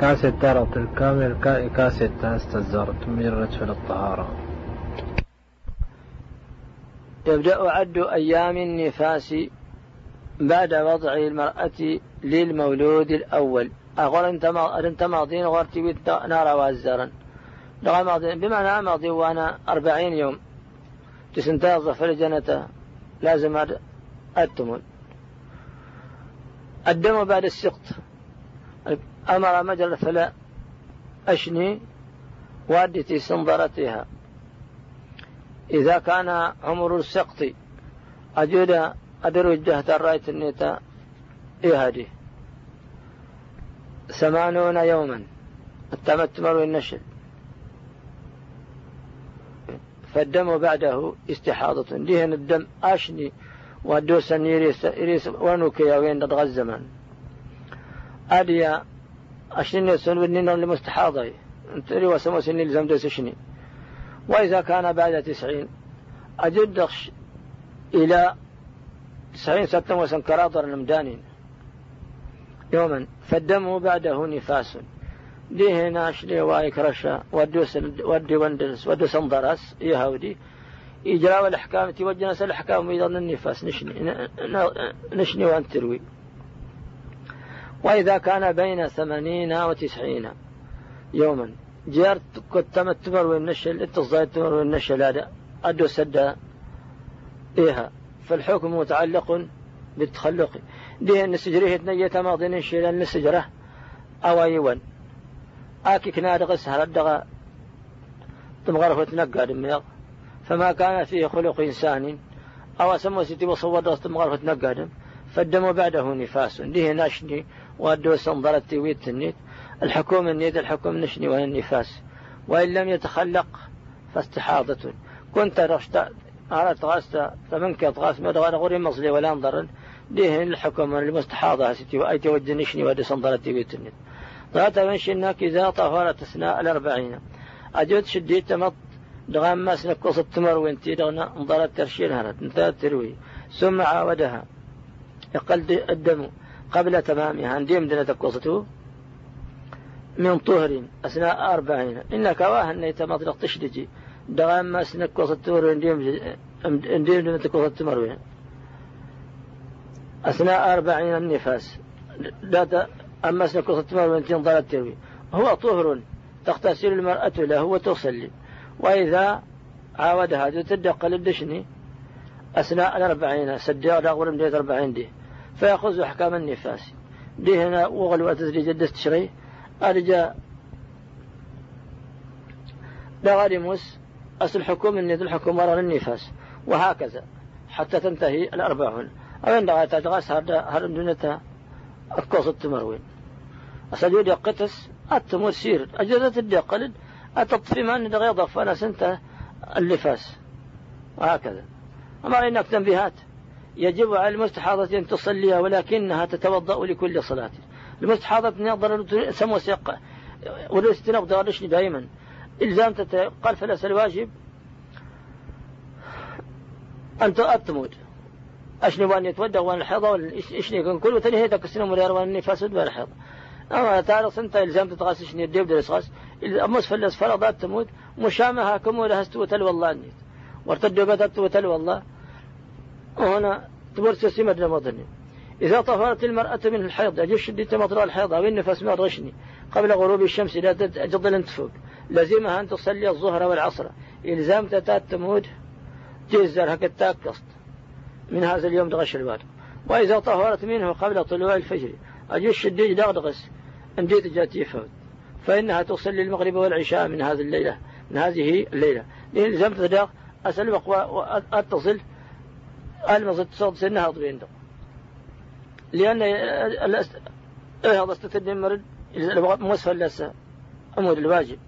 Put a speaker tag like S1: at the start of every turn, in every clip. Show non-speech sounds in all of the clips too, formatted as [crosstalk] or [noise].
S1: كاسة ترط الكامل كاسة استزرت مجرد في الطهارة.
S2: يبدأ عد أيام النفاس بعد وضع المرأة للمولود الأول. أقول أنت ما أنت ماضين غرتي نار وزرا بمعنى ماضي وأنا أربعين يوم. تسنتاز في الجنة لازم التمن الدم بعد السقط. أمر مجرى فلا أشني وادتي سنظرتها إذا كان عمر السقط أجود أدرج جهة الرأيت النيتا إهدي ثمانون يوما التمتمر والنشل فالدم بعده استحاضة. دهن الدم أشني ودوسا يريس يريس ونوكيا وين دغ الزمان أديا أشني سن ونين لمستحاضة. تري وسمو سني لزم دوس شني وإذا كان بعد تسعين أجد إلى تسعين ستة وسن كراطر المدانين يوما فالدم بعده نفاس. ديه ناش لي وايك رشا ودوس ودي وندرس ودوس انضرس يهودي إجراء الأحكام توجنس الأحكام أيضا النفاس نشني نشني وأن تروي. وإذا كان بين ثمانين وتسعين يوما جارت كنت التمر والنشل التصدى التمر والنشل هذا أدو سد إيها. فالحكم متعلق بالتخلق. ديه النسجريه تنية ماضي نشيل النسجرة أو أيوان آكي كنا دغ سهر دغ تمغرفة تنقى دميغ فما كان فيه خلق إنسان. أو سمو ستي وصور تمغرفة تنقى دم فالدم بعده نفاس. ديه ناشني وأدو سنضرت تيويت النيت. الحكومة النيت الحكم نشني وهي النفاس. وإن لم يتخلق فاستحاضة. كنت رشت أردت غاستا فمنك تغاس ما دغ غوري مصلي ولا انضرن ديه الحكومة المستحاضة ستي وأي توجه نشني وأدو سنضرت تيويت النيت. ذات منشنك إذا طهرت أثناء الأربعين. أجد شديت تمط دغام ما سنك وسط تمر وانتي دغنا انضرت ترشيل هرت. انتهت تروي. ثم عاودها. يقل الدم قبل تمامها انديم دنا تقوسته من طهر أثناء أربعين. إنك واهن يتمطلق تشدجي دغام ما تمر انديم انديم دنا تقوسط تمر أثناء أربعين النفاس. أما سنك التمر وانتين ضلت تروي. هو طهر تغتسل المرأة له وتصلي. وإذا عاودها تدق للدشني أثناء الأربعين سجار أغور مديت أربعين دي. فيأخذ أحكام النفاس. دي هنا وغل وتزري جدس تشري أرجى لغارموس أصل حكم النيد الحكم وراء النفاس. وهكذا حتى تنتهي الأربعون. أو عند غاية تغاس هر دونتها القوس التمروين. أسجود قتس التمر سير. أجدت الدقلد أتطفي ما أن غيظة فأنا سنت اللفاس وهكذا. أما إنك تنبيهات. يجب على المستحاضة أن تصليها ولكنها تتوضأ لكل صلاة. المستحاضة نظر سمو سيقة وليس تنقض دائما. إلزام قال فلس الواجب أن تموت. أشني وأن يتودع وأن الحيضة إشني كن كل وتني هيدا كسنا مرير وأن نفاس ودبر الحيضة أما تعرف أنت إلزام تتغاس إشني الديب درس غاس أمس فلس فرضات تموت. مشامها كم ولا هستوتل والله نيت وارتدوا بدأت توتل والله وهنا تبرس سمد رمضاني إذا طهرت المرأة من الحيض أجيش شديت مطرى الحيض أو النفس ما غشني قبل غروب الشمس لا تجضل تفوق. لازمها أن تصلي الظهر والعصر. إلزام تتات تموت جزر هكذا قصد من هذا اليوم دغش البار وإذا طهرت منه قبل طلوع الفجر أجيش الديج دغدغس. أنديت جات يفوت. فإنها تصلي المغرب والعشاء من هذه الليلة من هذه الليلة. لأن لزم تداغ أسلم وأتصل المصد صوت سنها طبين لأن هذا استتد مرد مسفل لسه أمود الواجب.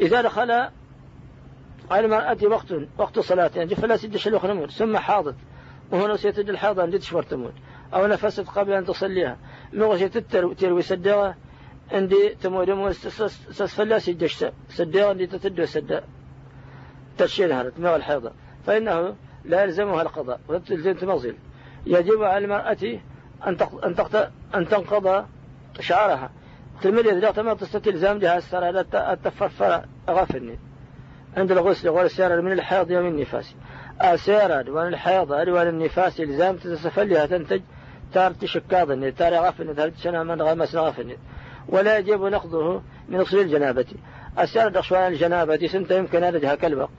S2: إذا دخل على المرأة وقت وقت صلاة يعني فلا سدش الوقت ثم حاضت. وهنا نسيت الحاضة أن تشفر تموت. أو نفست قبل أن تصليها. مغشيت تروي سداغة عندي تموت. مو سسفلا سدش سداغة عندي تتدو سدا تشيلها تمغ الحيضة. فإنه لا يلزمها القضاء وتلزم تمغزل يجب على المرأة أن أن تنقض شعرها. تلميذ إذا تم تستلزام لها السرى التفرفر غفني عند الغسل والسيارة من الحيض ومن النفاس. السيارة ومن الحيض ومن النفاس إلزام تتسفلها تنتج تار تشكاض تار غفن تار تشنا من غمس غفن ولا يجب نقضه من أصل الجنابة. السيارة أخشوان الجنابة سنت يمكن أن كالبق.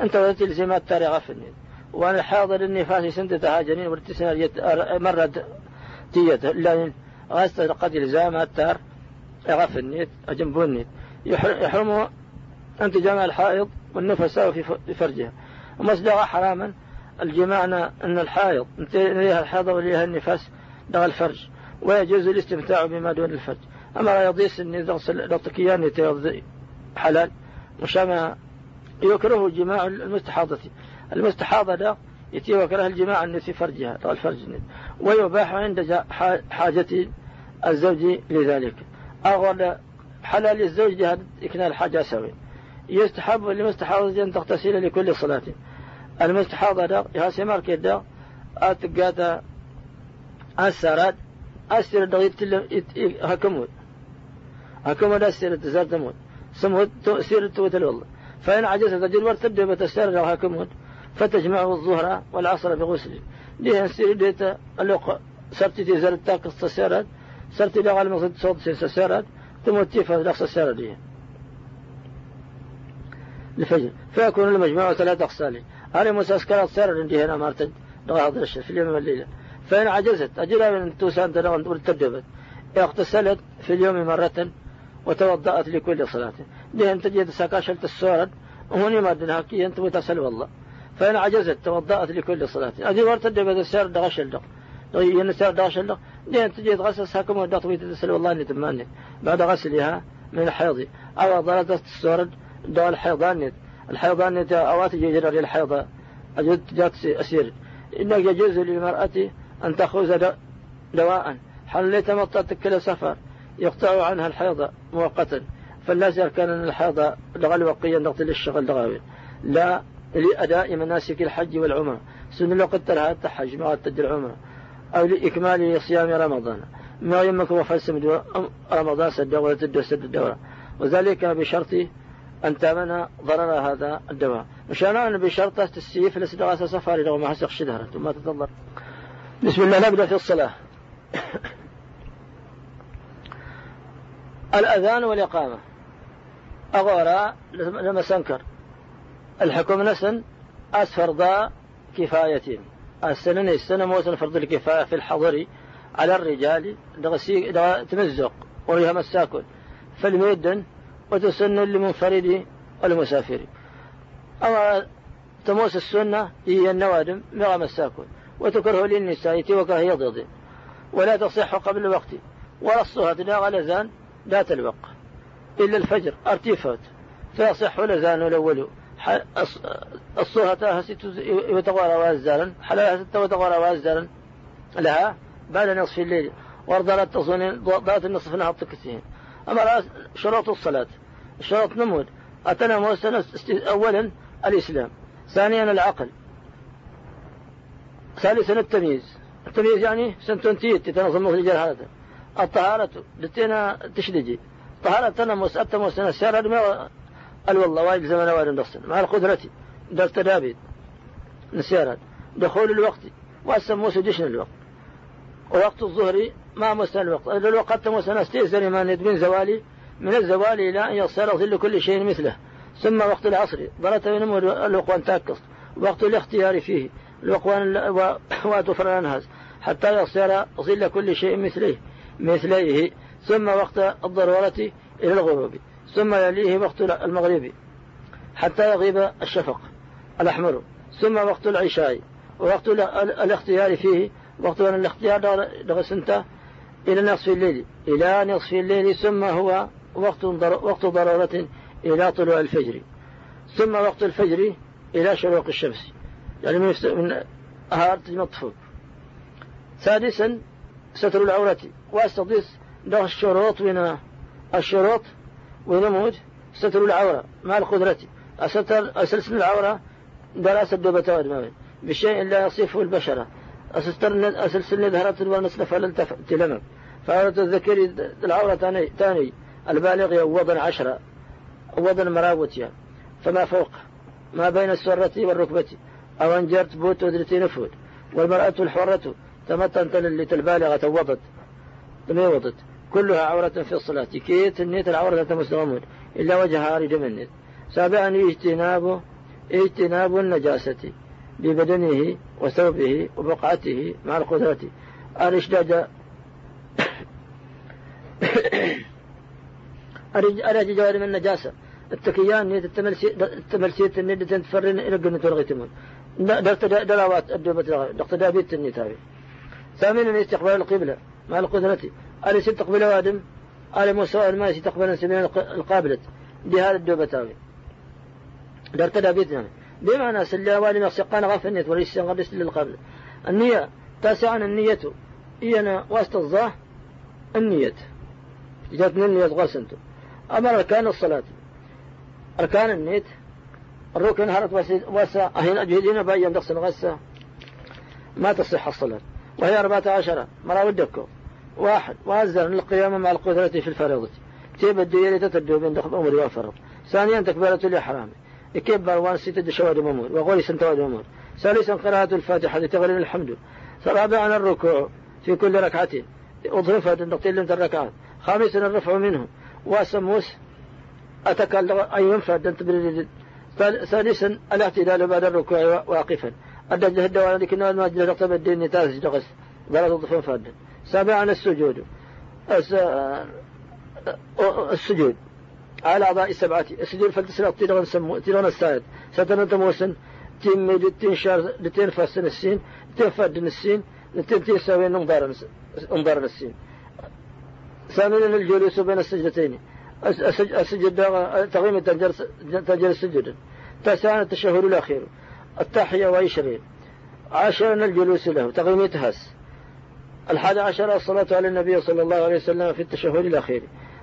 S2: أنت تلزم تار غفن وأنا الحاضر النفاس سنت تهاجنين ورتسنا مرة تيت لأن غاست قد إلزام التار غفن أجنبون يحرم أنت جمع الحائض والنفساء في فرجها. ومصدر حراما الجماع أن الحائض لها الحائض وليها النفاس دغ الفرج. ويجوز الاستمتاع بما دون الفرج. أما يضيس أن لطكيان حلال وشما يكره جماع المستحاضة. المستحاضة ده يتي وكره الجماع أن في فرجها الفرج ويباح عند حاجة الزوج لذلك. أغل حلال الزوج جهد إكنال الحاجة سوي. يستحب لمستحاضة أن تغتسل لكل صلاة. المستحاضة يا سمار كده أتقاتا السراد أسر دغيت هكمود. هكمود أسر تزار تمود سمود سير توتل والله. فإن عجزت أجل ورتبدأ بتسير لو هكمود فتجمع الظهر والعصر بغسل دي سير ديتا اللوق سرتي تزار التاقص تسيرات سرتي لغا المقصد صوت سيسيرات ثم تيفا لقص السيرة دي الفجر فيكون المجموع ثلاث أقسال هذه مساسكرات سيرة عندي هنا مارتد لغا الشيء في اليوم والليلة. فإن عجزت أجلها من توسان تنغن وتدبت اغتسلت في اليوم مرة وتوضأت لكل صلاة. دهن تجد سكاشلة السورد وهوني ما دنها كي أنت متسل والله. فإن عجزت توضأت لكل صلاة. أجل ورتد بهذا السير دغش اللق ين السير دغش اللق دهن تجد غسل ساكم ودغت ويتسل والله أني تماني بعد غسلها من الحيض. أو ضربت السورد دو الحيضان الحيضان أوات يجرى للحيض. أجد جات أسير. إنه يجوز للمرأة أن تأخذ دواء. حل يتمطى كل سفر. يقطع عنها الحيض مؤقتا. فالناس كان الحيض لغل وقيا نقتل الشغل لغاوي لا لأداء مناسك الحج والعمرة. سن لو قد ترها التحج ما قد العمرة أو لإكمال صيام رمضان. ما يمك وفلسم رمضان سد تدو سد الدورة. وذلك بشرط أن تأمن ضرر هذا الدواء مشان بشرط تسيف لسدغاس سفاري لو ما هسق شدهرة ثم تتضر بسم الله نبدأ في الصلاة. [coughs] الأذان والإقامة. أغورا لما سنكر الحكم نسن أسفرضا كفاية. السنة السنة موسن فرض الكفاية في الحضر على الرجال دغسي تمزق وريها مساكن. فالميدن وتسن لمنفرد والمسافر. أما تموس السنة هي النوادم مغى مساكن. وتكره للنساء وكره ضد ولا تصح قبل الوقت. ولا الصهد لا ذات الوقت. إلا الفجر ارتفات فيصح الأذان الأول. الصهة يتغارى وازدارا حلالها ستة وتغارى وازدارا لها بعد نصف الليل. تصونين ذات النصف نهار تكسين أما شروط الصلاة. شروط نمود أتنا أولا الإسلام. ثانيا العقل. ثالثا التمييز. التمييز يعني سنتنتيت تتنظم الرجال هذا. الطهارة. لتنا تشدجي طهارة تنمس التموس السيارة ما الوالله وايد زمن وايد نصر مع القدرة در تدابيد نسيارات. دخول الوقت وأسموس جشن الوقت ووقت الظهر ما مسنا الوقت. الوقت تموس نستيزر ما من زوالي. من الزوال إلى أن يصير ظل كل شيء مثله. ثم وقت العصر ضلت من الوقوان تاكس. وقت الاختيار فيه الوقوان وتفر [coughs] الأنهاز حتى يصير ظل كل شيء مثله مثليه. ثم وقت الضرورة إلى الغروب. ثم يليه وقت المغرب حتى يغيب الشفق الأحمر. ثم وقت العشاء ووقت الاختيار فيه وقت الاختيار دغسنت إلى نصف الليل. إلى نصف الليل ثم هو وقت وقت ضرورة إلى طلوع الفجر. ثم وقت الفجر إلى شروق الشمس. يعني من من أهار تجمطفوك سادسا ستر العورة. واستضيس له الشروط من الشروط ونموت ستر العورة مع القدرة أستر أسلسل العورة دراسة دوبة ودماغ بشيء لا يصفه البشرة أسلسل ظهرت ونسلف فلن تلمم. فعورة الذكر العورة ثاني البالغ يوضا عشرة وضن مراوتيا فما فوق. ما بين السرة والركبة. أو أنجرت بوت ودرتي نفود والمرأة الحرة تمتن اللي تلبالغة وضت. ما وضت؟ كلها عورة في الصلاة. كيت النيت العورة تمسلمون إلا وجهها رجم النيت. سابعا اجتناب اجتناب النجاسة ببدنه وثوبه وبقعته مع القدرة. الإشداد [coughs] أرج جوار من النجاسة. التكيان نيت التملسيت النيت تنتفرن إلى قنة ورغيتمون دقت دلاوات الدوبة دقت دابيت النتاوي ثامنا استقبال القبلة مع القدرة. أليس تقبل وادم ألي موسى الماء تقبل سمين القابلة. بهذا الدوبة درت دابيت نعم بمعنى سلا والي مسقان غفنت وليس غبس للقبل. النية تاسعا النية. إينا واسط الظاه النية. جاتنا النية غسنتو أما أركان الصلاة. أركان النيت الركن هرت وسا أهين أجهدين بأيام دقس غسة ما تصح الصلاة. وهي أربعة عشر. مرا ودكو واحد وأزر القيامة مع القدرة في الفريضة. تيب الديالي تتدو بين دخل أمري وفرض ثانيا تكبيرة الإحرام. يكبر وان ستة شواد ممور وغولي سنتواد ممور ثالثا قراءة الفاتحة لتغلين الحمد. رابعا الركوع في كل ركعة. أضرفت النقطين لم الركعات. خامسا الرفع منه. وسموس أتكلم أي أنت ثالثا الاعتدال بعد الركوع واقفا. الدجه الدوام لكن ما تقتب الدين نتاز جلس بلا تضفن فادا سابعا السجود. السجود. على أعضاء السبعة. السجود فلتسرع تيرون سمو تيرون السائد. ستنا تموسن تيم لتين شار لتين فاسن السين. لتين فادن السين. لتين تيساوين انظار انظار السين. ثامنا الجلوس بين السجدتين. السجد تغيم تنجر السجد تسعة التشهد الأخير. التحية وعشرين. عشرا الجلوس له. تغيم تهس الحادي عشر الصلاة على النبي صلى الله عليه وسلم في التشهد الأخير.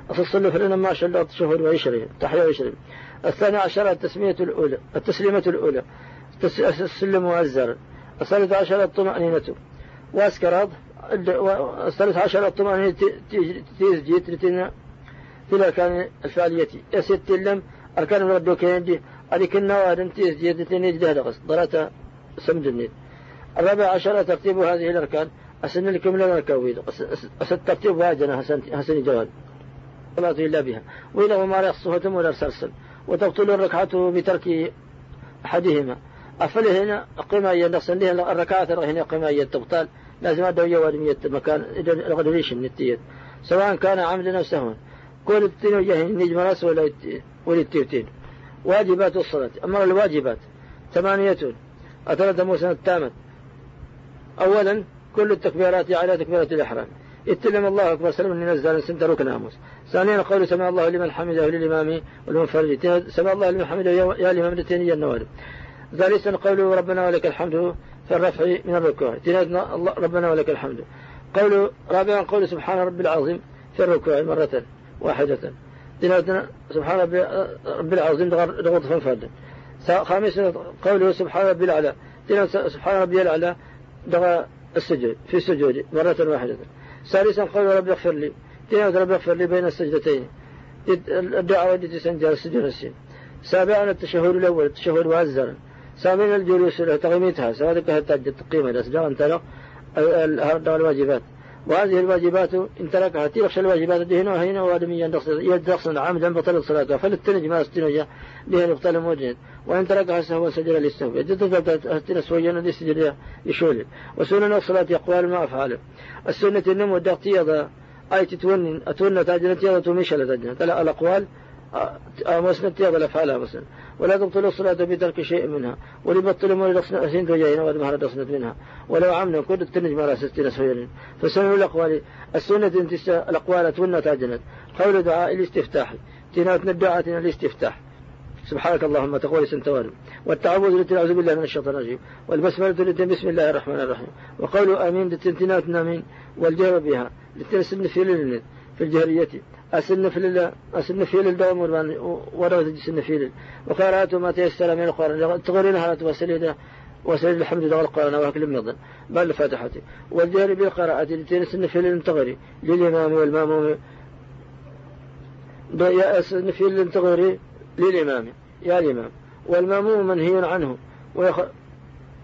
S2: أفصل فرنا ما شاء الله التشهد وعشرين تحية وعشرين. الثاني عشر التسمية الأولى التسليمة الأولى السلم والزر. الثالث عشر الطمأنينة. واسكراض الثالث عشر الطمأنينة تيزجيت لتنا. في الأركان الفعلية. يسيت لم أركان الرد وكيندي أديك النواد تيزجيت لتنيج ده قصد ضرات سمد النيد الرابع عشر ترتيب هذه الأركان. أسن لكم لنا الكويد أسن ترتيب واجنا حسن جواد. ولا إلا بها. وإذا ما يخصه ولا سرسل وتبطل الركعة بترك أحدهما. أفل هنا قيمة نقص لها الركعات هنا قيمة تبطل. لازم أدوية وادمية مكان الغدريش النتية سواء كان عمدا أو سهوا. كل التين وجه نجم راس ولا وللتيرتين واجبات الصلاة. أما الواجبات ثمانية. أثرت موسى التامة. أولا كل التكبيرات على تكبيرة الإحرام. اتلم الله أكبر سلم نزل سنت ركن أمس ثانيا قول سمع الله لمن حمده للإمام والمنفرد. سمع الله لمن حمده يا الإمام التيني النوال ثالثا قوله ربنا ولك الحمد في الرفع من الركوع. تنادنا الله ربنا ولك الحمد. قول رابعا قول سبحان رب العظيم في الركوع مرة واحدة. تنادنا سبحان رب, رب العظيم ضغط فنفرد خامسا قوله سبحان ربي الأعلى. سبحان ربي الأعلى دغى السجود في السجود مرة واحدة. ثالثا قول رب اغفر لي. تناد رب اغفر لي بين السجدتين. الدعوة التي تسنجر السجود السين سابعا التشهد الأول التشهد وعزرا ثامنا الجلوس تغميتها سواء كانت القيمة الأسجار ترى الواجبات. وهذه الواجبات إن تركها تيرخش الواجبات دي هنا وادميا يدرس عمدا بطل صلاته فلتنج ما استنجا به نبطل موجد وإن تركها سهوا سجل للسهو. يجد أستنا سوينا دي سجل يشول. وسنن الصلاة أقوال ما أفعاله السنة النمو الدقتية أي تتون أتون تاجنا تيضا تمشى لتاجنا الأقوال مسند تيضا الأفعالها مثلا ولا تبطل الصلاة بترك شيء منها ولبطل مولد أسين رجعين وادم هذا تصنت منها. ولو عمنا كل التنج ما راستين سويرين فسنوا الأقوال السنة انت الأقوال تونا تاجنت. قول دعاء الاستفتاح تنات ندعاء الاستفتاح. سبحانك اللهم تقول سنتوارم والتعوذ لتنعوذ بالله من الشيطان الرجيم. والبسملة لتن بسم الله الرحمن الرحيم. وقولوا آمين لتنتنات نامين والجهر بها لتنسن في في الجهرية. أسن في أسن في الدوام ورد سن في وقراءة ما تيسر من القرآن. تغرين هذا توسل وسجد الحمد لله القرآن وأكل المضن بل الفاتحة. والجهر بالقراءة التي في المنتغري للإمام والماموم. في المنتغري للإمام. يا الإمام. والماموم منهي عنه.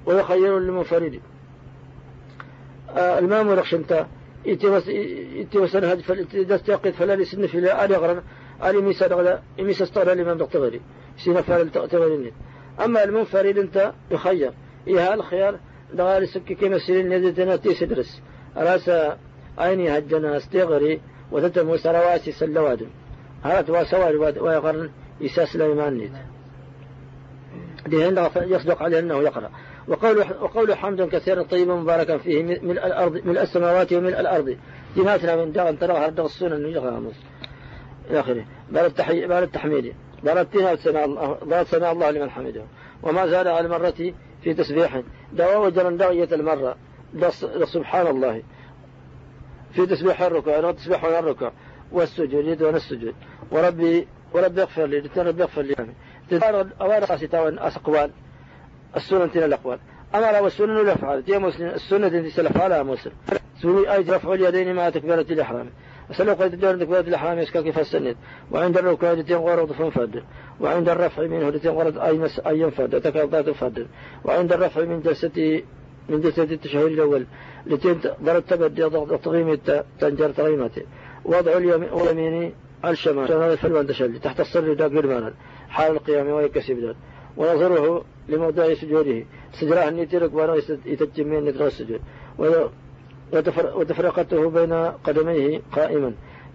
S2: ويخير للمنفرد. آه المامو رخش انت يتي وسن فلتستيقظ فلا لسن في لا آل غرن آل ميسا دغلا ميسا استغلا الإمام تغتغري سينا فعل تغتغري أما المنفرد انت يخير. إيها الخيار دغال سكي كما سيرين نزلتنا تيس درس. راسا عيني هجنا استغري وتتم سرواسي سلواد. هات وسواد ويقرن يساس لا نيت. دي يصدق عليه أنه يقرأ. وقول وقول حمدا كثيرا طيبا مباركا فيه من الأرض من السماوات ومن الأرض. جماتنا من دغن ترى هرد السنن يغامس إلى آخره بعد التحي بعد التحميد بعد التنا سمع بعد سمع الله لمن حمده. وما زال على المرة في تسبيح. دوا وجرا دغية المرة. سبحان الله. في تسبيح الركوع تسبيح الركوع. والسجود دون السجود. وربي وربي اغفر لي ربي اغفر لي. أوان قاسي أقوال السنة الأقوال أمر والسنن الأفعال دي مسلم السنة التي سلفعلها مسلم. سوري أي رفع اليدين مع تكبيرة الإحرام. أسأل قيد الدور تكبيرة الإحرام يسكى كيف السند. وعند الركوع التي غرض فانفد وعند الرفع منه التي غرض أي مس أي ينفد تكبرت فد وعند الرفع من جلسة من جلسة التشهد الأول التي ضربت تبدي تغيم تنجر تغيمته وضع اليمين على الشمال. شمال فلوان تشلي. تحت الصدر دا قرمانا حال القيام ويكسب ذلك ونظره لموضع سجوده. سجراه نيترك وأنا يتجمين نترى السجود. وتفرقته بين قدميه قائما.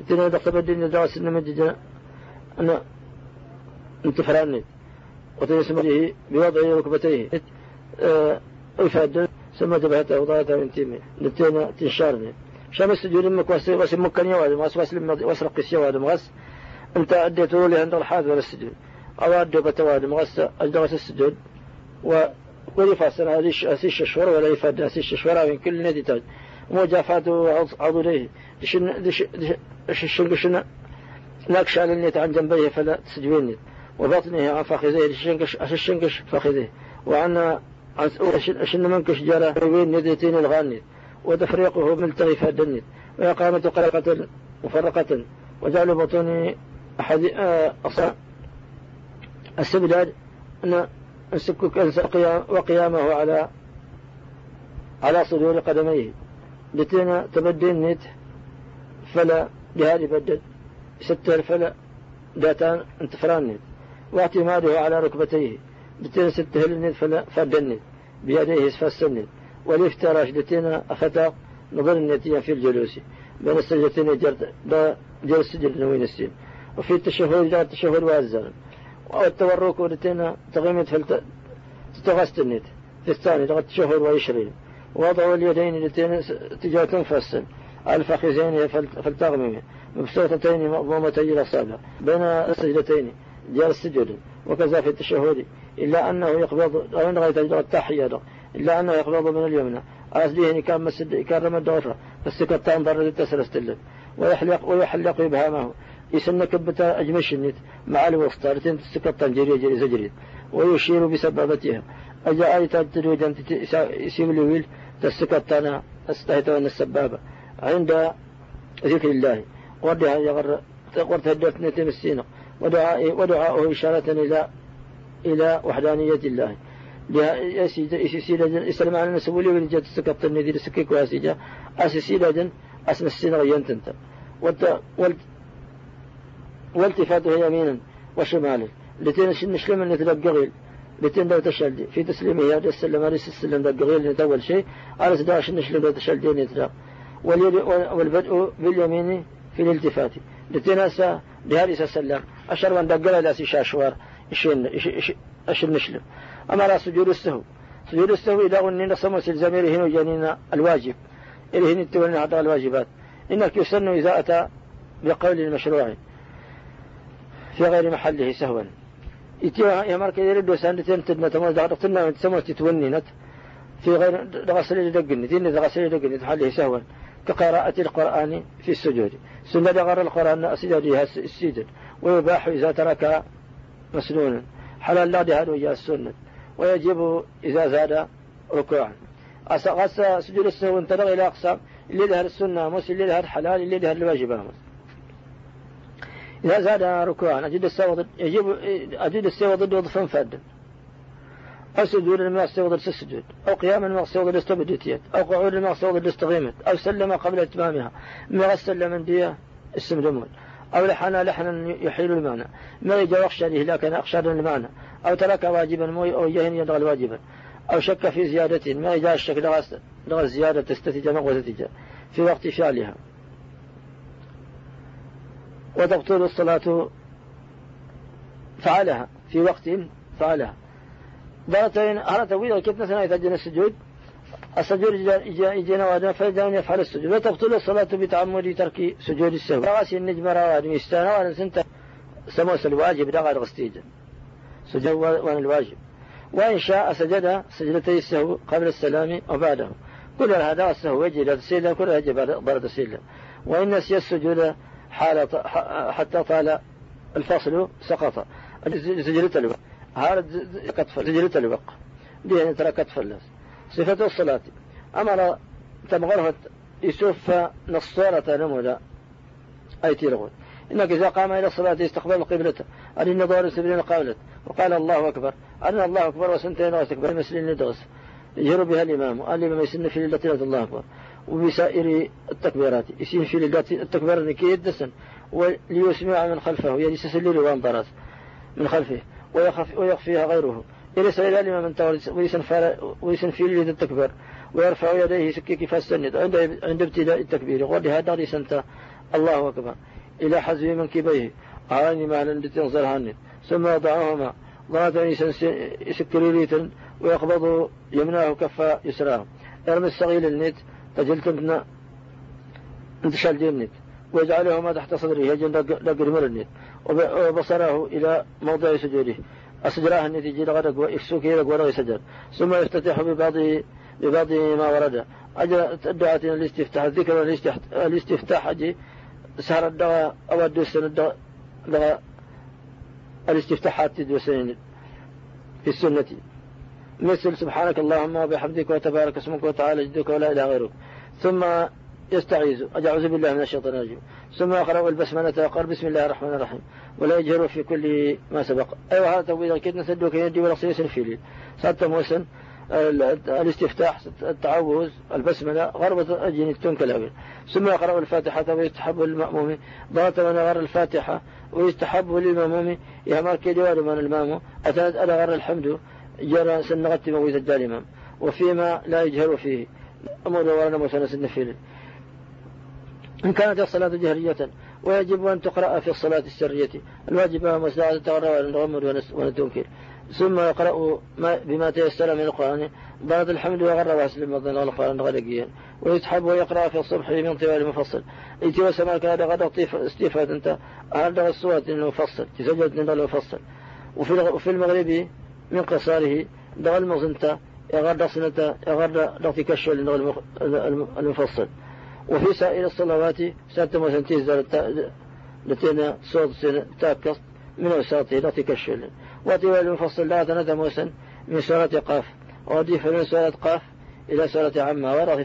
S2: تنا دقتبدين ندرس النمجد أنا انتفراني وتنسمره بوضع ركبتيه. إفادة سمى جبهته وضعته من تيمي نتينا تنشارني شام السجود مك وس مكن يواد ما وسلم وسرق السيواد مغس أنت أديت لي عند الحاض ولا السجود. أو ادو بتواد مغس اجدغس السجود و ولي هذيش أسيش الشور ولا يفاد أسيش الشور من كل نادي تاج مجافات عضليه دشن دش دش دش نكش على النيت عن جنبيه فلا تسجوين وبطنه عن فخذيه الشنكش الشنكش فخذيه وعن أشن منكش جرى بين نديتين الغاني وتفريقه ملتغي فادني وإقامة قلقة مفرقة. وجعل بطون أحد أصا السبداد أن السكك وقيامه على على صدور قدميه. لتنا تبدي النت فلا جهاد بدد ستر فلا داتان انتفران نت. واعتماده على ركبتيه. لتنا ستهل النت فلا فدنت بيديه فالسنت والافتراش لتنا أخطأ نظر النتيجة في الجلوس. بين السجدتين جلس السجد نوين السين وفي التشهد جاء التشهد والزلم والتورك ولتنا تغيمت فلت تغست النت. في الثاني لغة التشهد ويشرين ووضعوا اليدين التين تجاه تنفسن. الفخذين فلتغمم مبسوطتين مضمومتي الأصابع بين السجدتين جاء السجد وكذا في التشهد. إلا أنه يقبض أو تجد التحية إلا أنه يقبض من اليمنى. إن كان مسد كان رمى الدغفة فالسكتان ضرر التسر استلم ويحلق ويحلق إبهامه يسن كبتا أجمش النت مع الوسطى لتن السكتان جري جري زجري ويشير بسبابتها أجا آية تدريد أن يسيم الويل تسكتان استهيت أن السبابة. عند ذكر الله. وردها يغر قرت هدفت نتم السينة. ودعاء ودعاءه إشارة إلى إلى وحدانية الله. يسلم على نسبولي ولجت سكت النذير سكيك واسجا أسسي لجن أسن السنة ينتنت والتفاته يمينا وشمالا لتين نشلم اللي تلقغيل لتين دو تشلدي. في تسليمه هذا السلم على السلم دقغيل أول شيء على سداش نشلم دو تشلدين يتلا والبدء باليمين في الالتفات. لتين أسا بهذه السلم أشر من دقل لا شاشوار أشر نشلم. أما على سجود السهو. سجود السهو إذا غنينا صمس الزمير هنا جنين الواجب. إليه نتولنا أعطاء الواجبات. إنك يسن إذا أتى بقول المشروع في غير محله سهوا يا مارك يرد وسان تدنا تموز دغتنا من تسموز تتوني في غير دغسل دقني دين دغسل دقني تحله سهوا كقراءة القرآن في السجود سنة دغر القرآن أسجدها السجد ويباح إذا ترك مسنونا حلال لا هذا ويا السنة ويجب إذا زاد ركوعا غس سجود السهو انطلق إلى أقسام اللي ظهر السنة مس اللي ظهر حلال اللي ظهر الواجب مس إذا زاد ركوعا أجد السهو يجب أجد السهو ضد وظف فاد أو سجود لما يستوي ضد السجود. أو قياما ما يستوي ضد استبديتيت أو قعود لما يستوي ضد استغيمت أو سلم قبل إتمامها. ما سلم من دية؟ اسم دمون أو لحن لحنا يحيل المعنى. ما يجا يخشى لكن أخشى المعنى. أو ترك واجبا أو جهن يدغل واجبا. أو شك في زيادة. ما إذا الشك لغى الزيادة تستتج وتتج في وقت فعلها. وتبطل الصلاة فعلها في وقت فعلها. ضرتين هل تقول كيف مثلا يتجن السجود؟ السجود يجينا واجب فإذا يفعل السجود. وتبطل الصلاة بتعمد ترك سجود السهو رغسي النجم رواد مستانا وأنا سنت سموس الواجب دغال غستيجا سجود وأنا الواجب. وإن شاء سجد سجدتي السهو قبل السلام وبعده. كل هذا السهو يجي السيلة كل يجب برد السيلة وإن نسي السجود حال حتى طال الفصل سقط. سجلت الوقت هذا كتف سجلت الوقت دي ترى كتف الناس صفة الصلاة. أمر تمغره يسوف نصارة نمودا أي تيرغون إنك إذا قام إلى الصلاة يستقبل القبلة أن النظار سبيلين قابلت وقال الله أكبر. أن الله أكبر وسنتين وأستكبر مسلين ندرس يجهر بها الإمام. الإمام يسن في ليلة الله أكبر وبسائر التكبيرات. يسين في ليلة التكبير نكي يدسن وليسمع من خلفه يعني سسلل وانطرات من خلفه ويخف ويخفيها غيره. يليس إلى الإمام أنت ويسن في ليلة التكبير ويرفع يديه سكيك فاستند. عند عند ابتداء التكبير وقال هذا لسنت الله أكبر. إلى حزم منكبيه عاني ما لن تنظر عنه ثم يضعهما ضغطا يسكريليتا ويقبض يمناه كف يسراه. يرمي الصغير النت تجلت ابن انتشال النت ويجعلهما تحت صدره يجن دقر النت وبصره إلى موضع سجوده. أسجراه النتيجة لغدق وإفسوك يلق ويسجد ثم يفتتح ببعضه ببعض ما ورد. أجل الدعاة الاستفتاح الذكر الاستفتاح أجي سهر الدغى أو الدوسن الدغى الاستفتاحات تدوسين في السنة. مثل سبحانك اللهم وبحمدك وتبارك اسمك وتعالى جدك ولا إله غيرك. ثم يستعيذ. أجعوذ بالله من الشيطان الرجيم. ثم يقرأ البسملة ويقول بسم الله الرحمن الرحيم. ولا يجهر في كل ما سبق. أيوة هذا تبويض كدنا سدوك يدي ولا في سات موسن الاستفتاح التعوذ البسملة غربة أجن التنكل ثم يقرأ الفاتحة ويستحب للمأموم. ضغط ونغر الفاتحة ويستحب للمأموم. يهمر كدوار من المامو أتنت ألا غر الحمد. جرى سنغت مويت الدالمام وفيما لا يجهر فيه. أمور ورنا مسنس النفيل إن كانت الصلاة جهرية ويجب أن تقرأ في الصلاة السرية الواجب مساعدة تقرأ ونغمر ونتوكل. ثم يقرأ ما بما تيسر من القرآن. بعد الحمد وغر وأسلم مضن القرآن غلقيا. ويتحب ويقرأ في الصبح من طوال المفصل. ايتي وسما كان غدا استيفاد أنت. هذا الصوت المفصل. تسجد المفصل. وفي وفي المغرب من قصاره دغ المغزنتا يغرد صنتا يغرد لغتي كشل المفصل. وفي سائر الصلوات سنت وسنتيز لتينا صوت تاكس من وساطه لغتي كشل وطوال المفصل لا تنتم موسن من سورة قاف. وأضيف من سورة قاف إلى سورة عما ورغ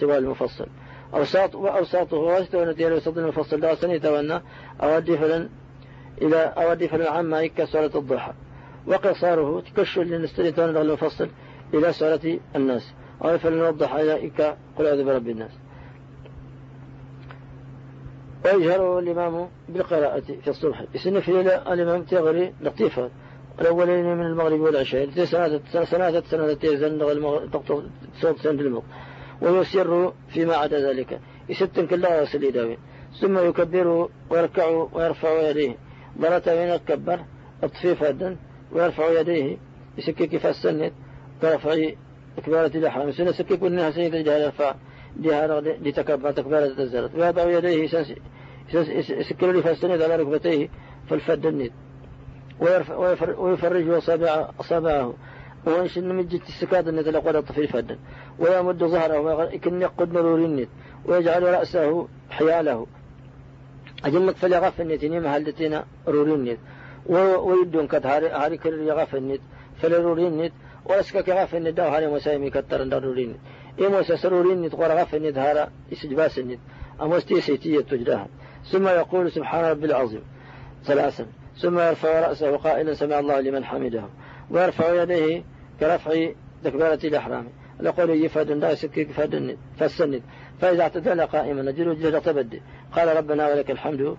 S2: طوال المفصل. أوساط وأوساطه وأستوى إلى وسط المفصل لا يتولى أودي فلن إلى أودي فلن عما إكا سورة الضحى. وقصاره تكشف لنستري تولى المفصل إلى سورة الناس. أو فلن الضحى إلى إكا قل أعوذ برب الناس. ويجهر الإمام بالقراءة في الصبح. يسن في الإمام تغري لطيفة. الأولين من المغرب والعشاء. ثلاثة ثلاثة تيزن صوت سند المغ ويسر فيما عدا ذلك. يستن كلها يصل داوي ثم يكبر ويركع ويرفع يديه. ضرت من الكبر الطفيف هدا ويرفع يديه يسكك في السنة كرفع إكبارة الأحرام سنة سكك والنها سيد الجهل يرفع ديها لتكبر تكبارة الزرت ويضع يديه يسكر لي فالسنة على ركبتيه فالفد النيد ويفرج أصابع أصابعه. وإنش نمجد السكاد النت لقد الطفل فدا ويمد ظهره ويكن يقد نرور النت ويجعل رأسه حياله. أجمك فليغف النت نيم رور النت ويدون كت هاري كل يغف النت فلرورين نت ورسك كغاف الند داو هاني موسى يمي كتر ندرورين إيه موسى سرورين نت غاف الند هارا يسجباس الند أموستي سيتية تجدها ثم يقول سبحان ربي العظيم ثلاثا ثم يرفع رأسه قائلا سمع الله لمن حمده. ويرفع يديه كرفع تكبيرة الإحرام. يقول يفاد لا سكك فالسند فإذا اعتدل قائما نجل وجهه تبدي قال ربنا ولك الحمد.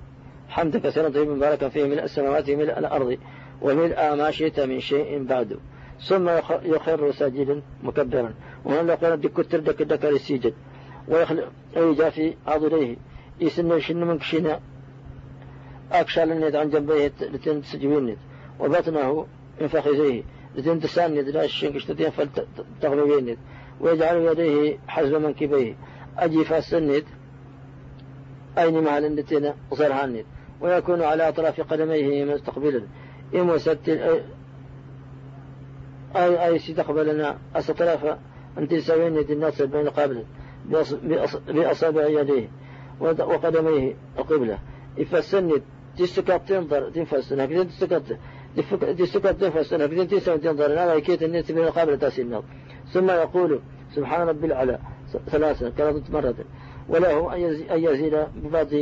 S2: حمد كثيرا طيبا مباركا فيه ملء السماوات ملء الأرض وملء ما شئت من شيء بعد. ثم يخر ساجدا مكبرا. وهنا يقول دك كتر دك دك السجد ويخلق في عضليه يسن شن من كشنا. أكشال النت عن جنبيه لتن تسجبين وبطنه من فخذيه لتن تساند لا الشنك اشتتين فلتغمبين ويجعل يديه حزب منكبيه أجي فاسند أين مع النتين صرهان ويكون على أطراف قدميه مستقبلا ست أي أي ستقبلنا أستطراف أن تسوين يد بين قابل بأصابع يديه وقدميه القبلة. يفسند تستكت تنظر. تنفسنا. كذا تستكت تستكت تنفسنا. كذا تسوي تنظر. أنا كيت الناس بين قابل تاسين ثم يقول سبحان ربي العلى ثلاثة. كانت مرة وله أن يزيد ببعض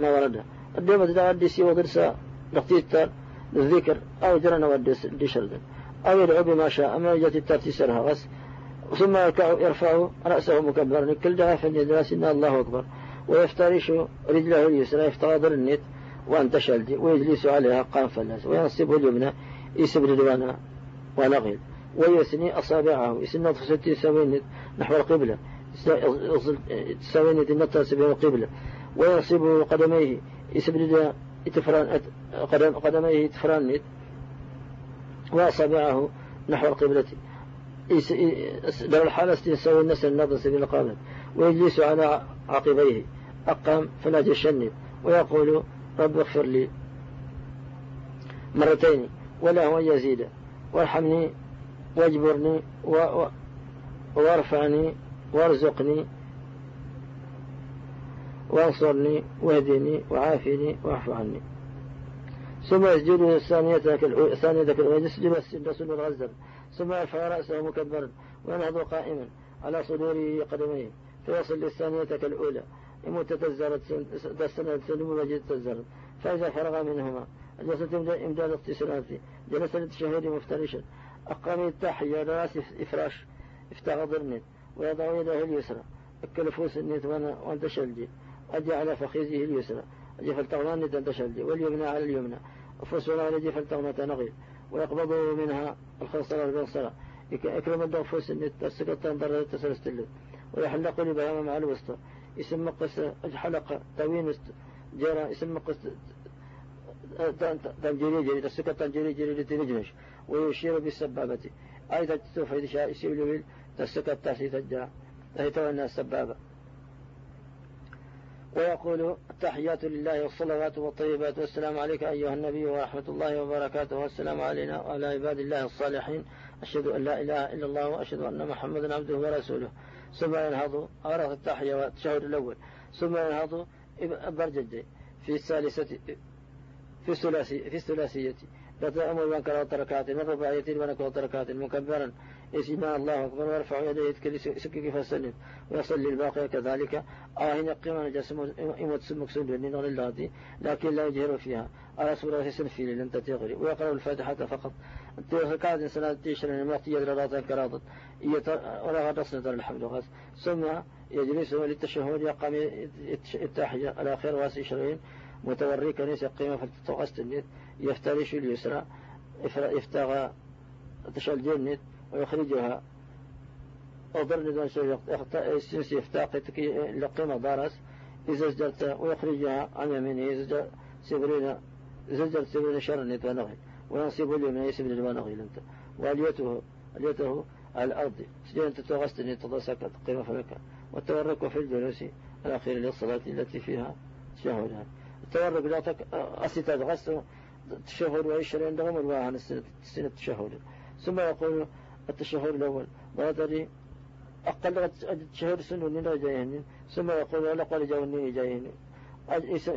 S2: ما ورد. الدومة تدعى ودرسا نقطيت الذكر أو جرنا ودس دشرد أو يدعو بما شاء ما يجت الترتي سرها غس. ثم يرفع رأسه مكبرا. كل دعا في الناس إن الله أكبر. ويفترش رجله اليسرى يفترض النت وأن تشلدي ويجلس عليها قام فلاس وينصب اليمنى يسب رضوانا ونغل ويثني أصابعه. يسن ستين سوين نحو القبلة. سوين النطة سبيل القبلة. وينصب قدميه. يسبرد تفران قدم قدميه تفران وأصابعه نحو القبلة. لو الحالة يسوي الناس النظر سبيل القبلة ويجلس على عقبيه. أقام فلا تشنب. ويقول رب اغفر لي مرتين ولا هو يزيد. وارحمني واجبرني وارفعني وارزقني. وانصرني واهدني وعافني واعف عني. ثم يسجد الثانية الثانية ويسجد الرسول الغزل. ثم يرفع رأسه مكبرا وينهض قائما على صدوره قدميه. فيصل للثانية كالأولى يموت تزرت سنة سلم وجد تزرت فإذا فرغ منهما جلست إمداد اغتسالاته جلس للتشهد مفترشا. أقام التحية رأس إفراش. افتغض النت ويضع يده اليسرى. أكل فوس النت وانتشلجي أجي على فخذه اليسرى. أجي فلتغنى الند انتشلجي واليمنى على اليمنى. على يجي فلتغنى تنغي ويقبض منها الخنصرة البنصرة يكرم الدغ فوس النت السكت تنظر تسلستل ويحلق لبهام مع الوسطى. يسمى قص حلقة توين جرى يسمى قص تنجري جري تسكت تنجري جري لتنجمش ويشير بالسبابة. أيضا تسوف يسير له تسكت تحسي تجا تهتوى السبابة. ويقول التحيات لله والصلوات والطيبات والسلام عليك أيها النبي ورحمة الله وبركاته. والسلام علينا وعلى عباد الله الصالحين. أشهد أن لا إله إلا الله وأشهد أن محمدا عبده ورسوله. ثم ينهض أغرق التحية والتشهد الأول. ثم ينهض برجد في الثالثة في الثلاثية في الثلاثية. فتأمر من كره تركات من رباعية من كره تركات مكبرا. يسمع الله أكبر ويرفع يديه يسكك فسلم. ويصلي الباقي كذلك. آهن قيمة جسم إمت سمك سنة لنغر الله لكن لا يجهر فيها. على سورة سنفي لن تتغري ويقرأ الفاتحة فقط. كاد سنة تشرين الوقت يدرى راتا كراضت ولا غرسنا الحمد غاز ثم يجلس للتشهد يقام التحية على خير واسي شرين متوري كنيس قيمة فلتتوقست النت يفترش اليسرى يفتغى تشعل جنت ويخرجها. أضر السنس يفتاق لقيمة دارس إذا زجرت ويخرجها عن يمينه إذا سبرين زجر سبرين شر النت ونغي. وينصب اليمين يسبر الونغي لنت. واليته اليته الأرض. سجن تتوغست النت تضسكت قيمة فلك. والتورك في الجلوس الأخير للصلاة التي فيها شهودها التورك لا تك أسيت غسل التشهد وعشرين دغم الواحد السنة التشهد ثم يقول التشهد الأول تدري أقل التشهد سنة لنا جايهن ثم يقول ولا قال جاوني جايهن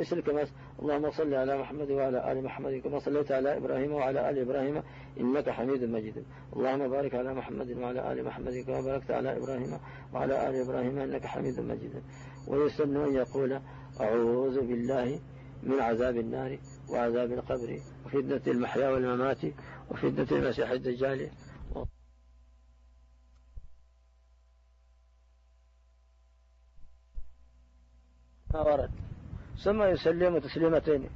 S2: يسلك مس اللهم صل على محمد وعلى آل محمد كما صليت على إبراهيم وعلى آل إبراهيم إنك حميد مجيد. اللهم بارك على محمد وعلى آل محمد كما باركت على إبراهيم وعلى آل إبراهيم إنك حميد مجيد. ويسن أن يقول أعوذ بالله من عذاب النار وعذاب القبر وفتنة المحيا والممات وفتنة المسيح الدجال. ما ورد ثم يسلم تسليمتين.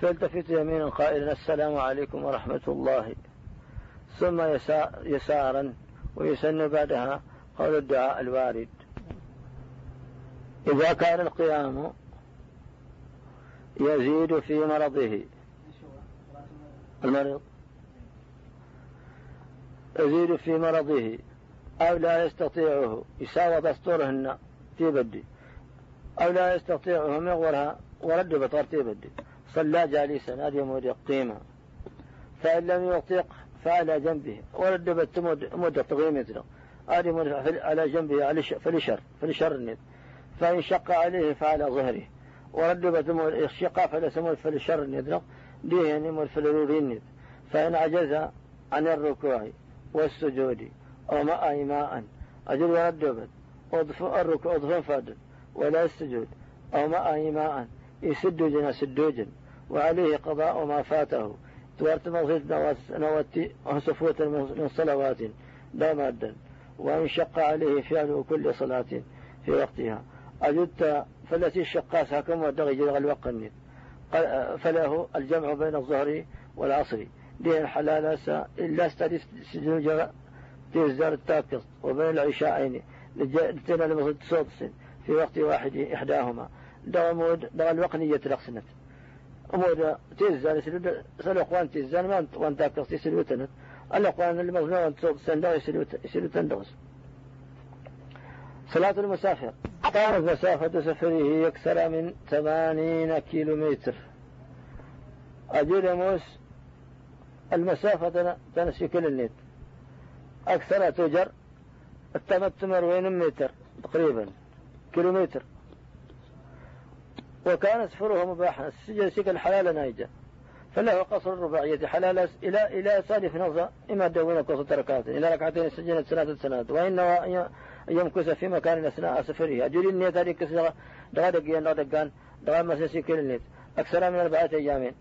S2: فيلتفت يمينا قائلا السلام عليكم ورحمة الله. ثم يسارا ويسن بعدها قول الدعاء الوارد. إذا كان القيام يزيد في مرضه. المريض. يزيد في مرضه. أو لا يستطيعه. يساوى دستورهن في بدي. أو لا يستطيعه مغورها ورد بطرتي بدي. صلى جالسا. هذه مود قيمة فإن لم يطيق فعلى جنبه. ورد بتمود مدة تقييم مثله هذه على جنبه فلشر فلشر فإن شق عليه فعلى ظهره. ورد بتمود الشقاء فلا سمود فلشر النت ديه يعني مود فلرورين فإن عجز عن الركوع والسجود أو ماء ماء أجل يردبت الركوع أضفن فادل ولا السجود أو ماء ماء يسد جنا سدوجا وعليه قضاء ما فاته. توارت مغفرة نواتي وصفوة من صلوات لا مادا وإن شق عليه فعل كل صلاة في وقتها. أجدت فالتي الشقاس هكم ودغي جلغ الوقت فله الجمع بين الظهر والعصر. دين حلال إلا استدف سجن تيزار التاكس وبين العشاءين لتنا لمصد صوت في وقت واحد إحداهما. دا مود دا الوقت نية لقسنت أمود تيزان سلود سلوقوان تيزان ما وان تاكس تسلوتنت الأقوان اللي مغنى وان تصوت سندا يسلوتن دغس صلاة المسافر. كانت مسافة سفره أكثر من ثمانين كيلومتر. موس المسافة تنسي كل النت أكثر تجر التمتمر وين متر؟ تقريبا كيلومتر. وكان سفره مباحا. السجن سجل حلال نايجا فله قصر الرباعية حلال إلى إلى سالف نظر. إما دون قصر تركات إلى ركعتين سجنت سنة سنة وإن يمكث في مكان أثناء سفره أجل النية ذلك دغا دقيان دغا دقان دغا مسيسي كل أكثر من أربعة أيام.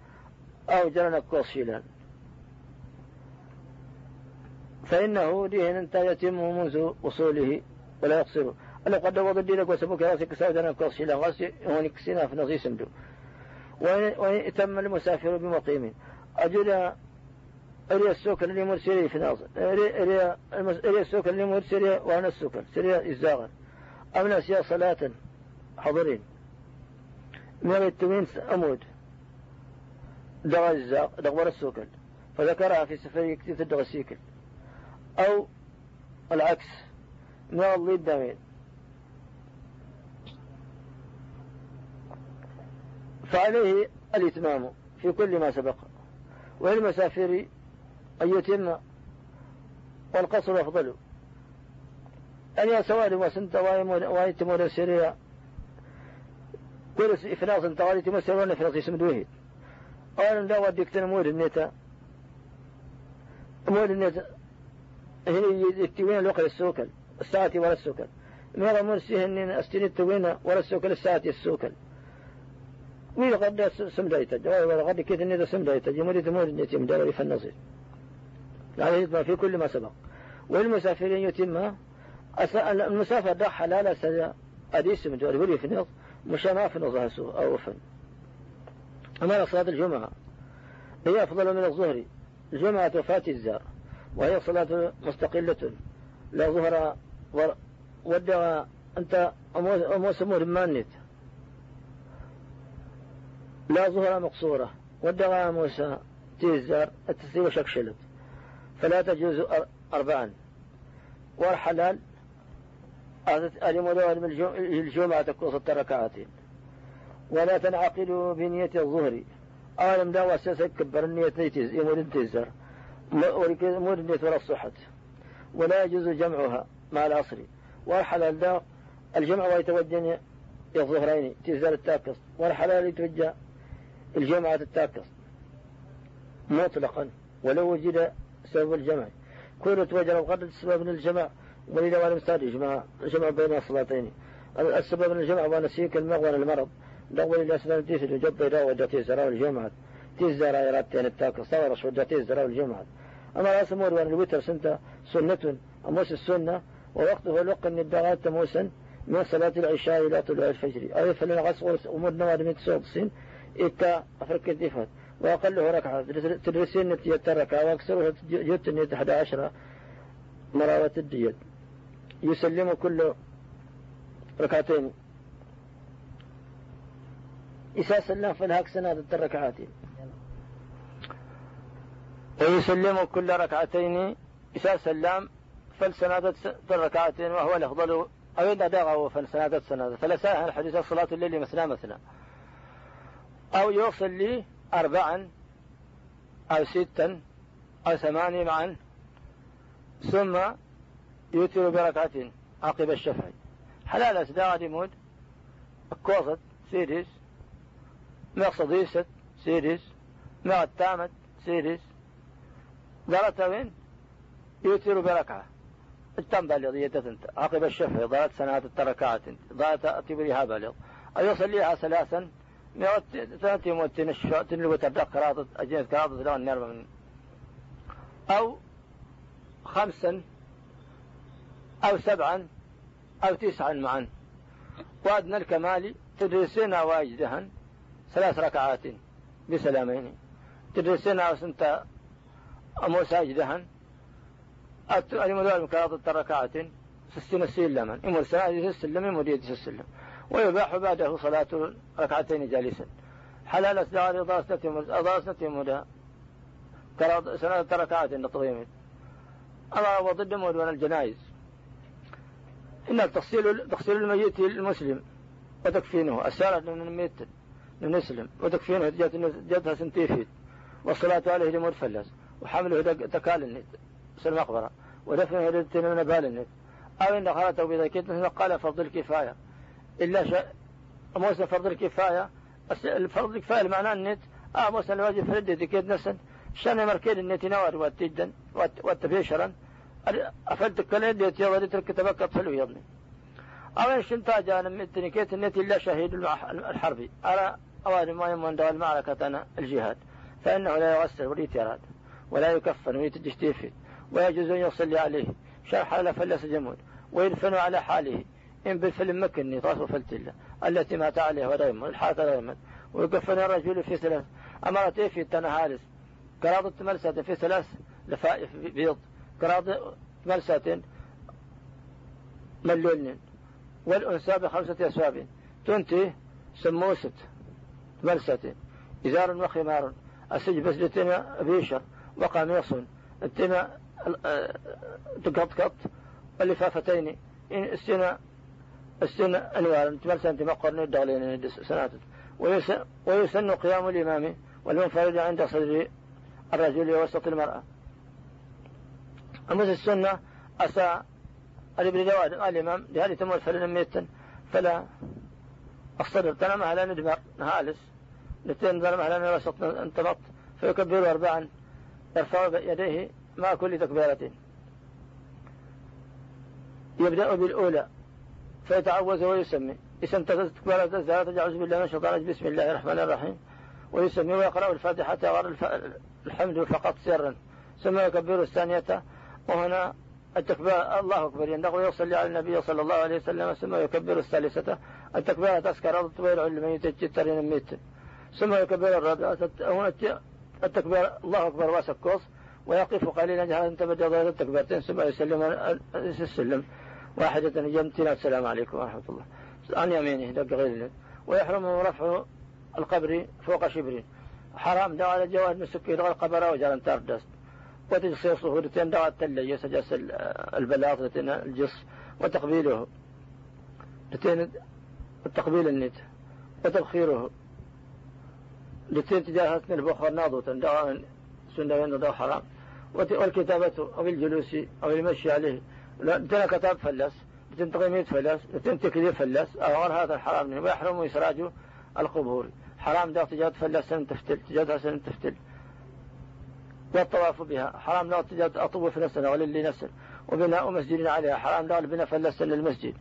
S2: أو جرنا شيلان فإنه دين انت يتم منذ وصوله ولا يقصره أنا قد وضع الدين وسبك راسك سودنا كوص شيلان غاسي هوني كسينا في نصي سمدو وإن تم المسافر بمقيم. أجل اريا السوكن اللي يمر سيري في ناصر. اريا اريا السوكن اللي يمر سيري وأنا السوكن سيري ازاغا ام ناسيا صلاة حضرين. من التمين أمود. دغ الزاغ دغور السوكن فذكرها في سفر كتير دغ السيكل أو العكس. الله الدمين فعليه الإتمام في كل ما سبق. والمسافر أن يتم والقصر أفضل. أن يا سوالي وسنت وايتم سريع كل إفلاس توالي تمسرون إفلاس اسم دوهي أولا لا وديك تنمور النتا أمور النتا هي يتوين الوقت السوكل الساعة ولا السوكل ميرا مرسيه أن أستني التوين ولا السوكل الساعة السوكل ويل غدا سمدايتا ولا غدا كيف النتا سمدايتا جمهورية مور النتا مداري فالنصير يعني يتم في كل ما سبق. والمسافرين يتم المسافر ده حلال سجا أديس من ولي في نظ مش ما سوء أو فن أما صلاة الجمعة هي أفضل من الظهر. الجمعة وفات الزار وهي صلاة مستقلة. لا ظهر ودع أنت أموس أمور مانت لا ظهر مقصورة. ودع موسى تيزار التسليم شكشلت. فلا تجوز أربعا. والحلال المدور الجمعة تكون ست ولا تنعقد بنية الظهر. أعلم دا واسسا كبر النية نيتز يمود تزر مود النية ولا الصحة. ولا يجوز جمعها مع العصر. والحلال دا الجمع ويتوجه الظهرين. تزال التاكس. والحلال يتوجه الجمعة التاكس. مطلقا. ولو وجد سبب الجمع. كون توجد القدر السبب من الجمع ولذا وأنا مستعد يجمع الجمع بين الصلاتين. السبب من الجمع ونسيك المغوى المرض دول إلى سنة تيس وجب إلى وجتي زراو الجمعة. تيس زرا يراتين التاكس صور وجتي زراو الجمعة. أما رأس أمور وأن الوتر سنة سنة أموس السنة ووقته الوقت أن الدغات تموسا من صلاة العشاء إلى طلوع الفجر. أو فلنا غصغر أمور نواد من تسوق سن إتا أفرك الدفات وأقله ركعة. تدرسين نتيجة الركعة وأكثرها جدت نية 11 مراوة الديد يسلم كل ركعتين. إذا سلم فالهاك سنة الركعتين ويسلم كل ركعتين. إذا سلم فالسنادة الركعتين وهو الأفضل. أو إذا داغه فالسنادة سنادة فلساها الحديث صلاة الليل مثنى مثنى. أو يصلي أربعا أو ستا أو ثمانية معا. ثم يوتر بركعة عقب الشفع. حلال أسداء ديمود كوصت سيريس. مقصديست سيريس. مع التامت سيريس. دارت وين؟ يوتر بركعة. التم بالغ أنت. عقب الشفع ضالت سنوات التركات ضالت أتبريها بالغ. أو يصليها ثلاثا؟ موتين الشوء تنلو تبدأ قراطة قراطة لون من أو خمسا أو سبعا أو تسعا معا. وأدنى الكمال تدرسين واجدها ثلاث ركعات بسلامين. تدرسين سنت مساجدها المدار المكاظة ركعات سستين السلم. إمر سنة السلم إمر يد السلم. ويباح بعده صلاة ركعتين جالسا. حلال أسدار أضاسة مدى سنة ركعات نطويمت أما وضد مدون الجنائز. إن تغسيل تغسيل الميت المسلم وتكفينه. السارة من الميت للمسلم وتكفينه جدها سنتيفيد والصلاة عليه لمرفلس. وحمله تكال في المقبرة ودفنه للتنين بالنت أو إن خلته بذا كنت قال فرض الكفاية إلا شيء. موسى فرض الكفاية الفرض الكفاية معناه النت. آه موسى الواجب فرد ذكيت نفسا. شان مركين النت نوار واتجدا واتبيشرا أفلت كل ديت يا ترك تبقى حلو يضني أو إن شنتا جانا متني كيت النت إلا شهيد الحربي. أرى أوان ما يمون دول المعركة أنا الجهاد. فإنه لا يغسل وليت يراد ولا يكفن ويتجتيفي ويجوز أن يصلي عليه. شرح على فلس جمود ويدفن على حاله. إن بالفيلم مكني طاس فلتلة التي مات عليها ودائما الحاطة دائما. ويكفن الرجل في ثلاث. أمرت إيه في التنهالس قراضة ملسة في ثلاث. لفائف بيض. قراضة ملسة ملولن والأنثى بخمسة أسواب تنتي سموسة ملسة إزار وخمار. السج بس بيشر. وقميص التنا تقط اللفافتين إن السنة السنة أنوار تمرسى أنت مقرن الدغلين سنات. ويسن قيام الإمام والمنفرد عند صدر الرجل وسط المرأة. أمس السنة أسى الابن جواد الإمام لهذه تمر فلن ميتا فلا الصدر تنام على ندمر هالس لتين ظلم على وسط انتبط فيكبر أربعا يرفع يديه مع كل تكبيرة. يبدأ بالأولى. فيتعوذ ويسمي. اسم تكبيرة الثلاثة يعوذ بالله من الشيطان بسم الله الرحمن الرحيم. ويسمي ويقرأ الفاتحة غير الحمد فقط سرا. ثم يكبر الثانية. وهنا التكبير. الله أكبر. يندق ويصلي على النبي صلى الله عليه وسلم. ثم يكبر الثالثة. التكبير تسكر الطويل علم يتجتر ميت ثم يكبر الرابعة هنا التكبير. الله أكبر. واسكوص ويقف قليلا جهاز تبدأ التكبيرتين. ثم يسلم. السلم واحدة يمتنا السلام عليكم ورحمة الله. عن يمينه دق غير ويحرم رفع القبر فوق شبر حرام دعا على جواز مسكي دغ القبر وجعل تردست وتجصير صهورتين دعا التلي يسجس البلاط الجص وتقبيله. لتين التقبيل النت. وتبخيره. لتين تجاهتنا البخار ناضوة دعا سنة وين حرام. والكتابة أو الجلوس أو المشي عليه. لا كتاب فلس تنتقي 100 فلس تنتقي فلس أو غير هذا الحرام منه ويحرم إسراج القبور. حرام ده تجاد فلس سنة تفتل تجاد سنة تفتل. والطواف بها. حرام لا تجاد أطوف نفسنا وللي نفسه وبناء مسجد عليها. حرام لا البناء فلس للمسجد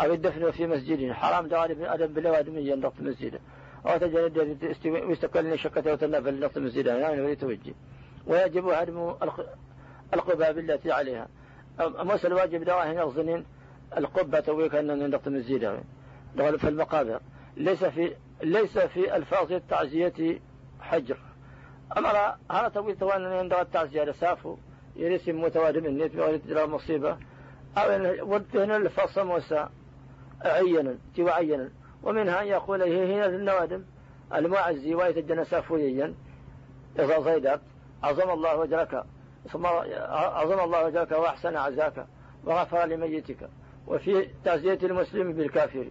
S2: أو الدفن في مسجد. حرام ده أدم بالواد من جنة مسجده أو تجد ويستقل شكته وتنافل نقط مسجده يعني ويتوجه ويجب هدم القباب التي عليها. موسى الواجب دواء هنا الظنين القبة أن نقط مسجده في المقابر. ليس في ليس في ألفاظ التعزية حجر. أمر هذا توي توان عند التعزية لسافو يرسم متوارد من نيت بغير مصيبة. أو هنا الفصل موسى. عينا تيو عينا. ومنها أن يقول هي هنا النوادم. المعزي ويتجنى سافويا إذا زيدت. عظم الله وجهك عظم الله وجهك وأحسن عزاك وغفر لميتك وفي تعزية المسلم بالكافر.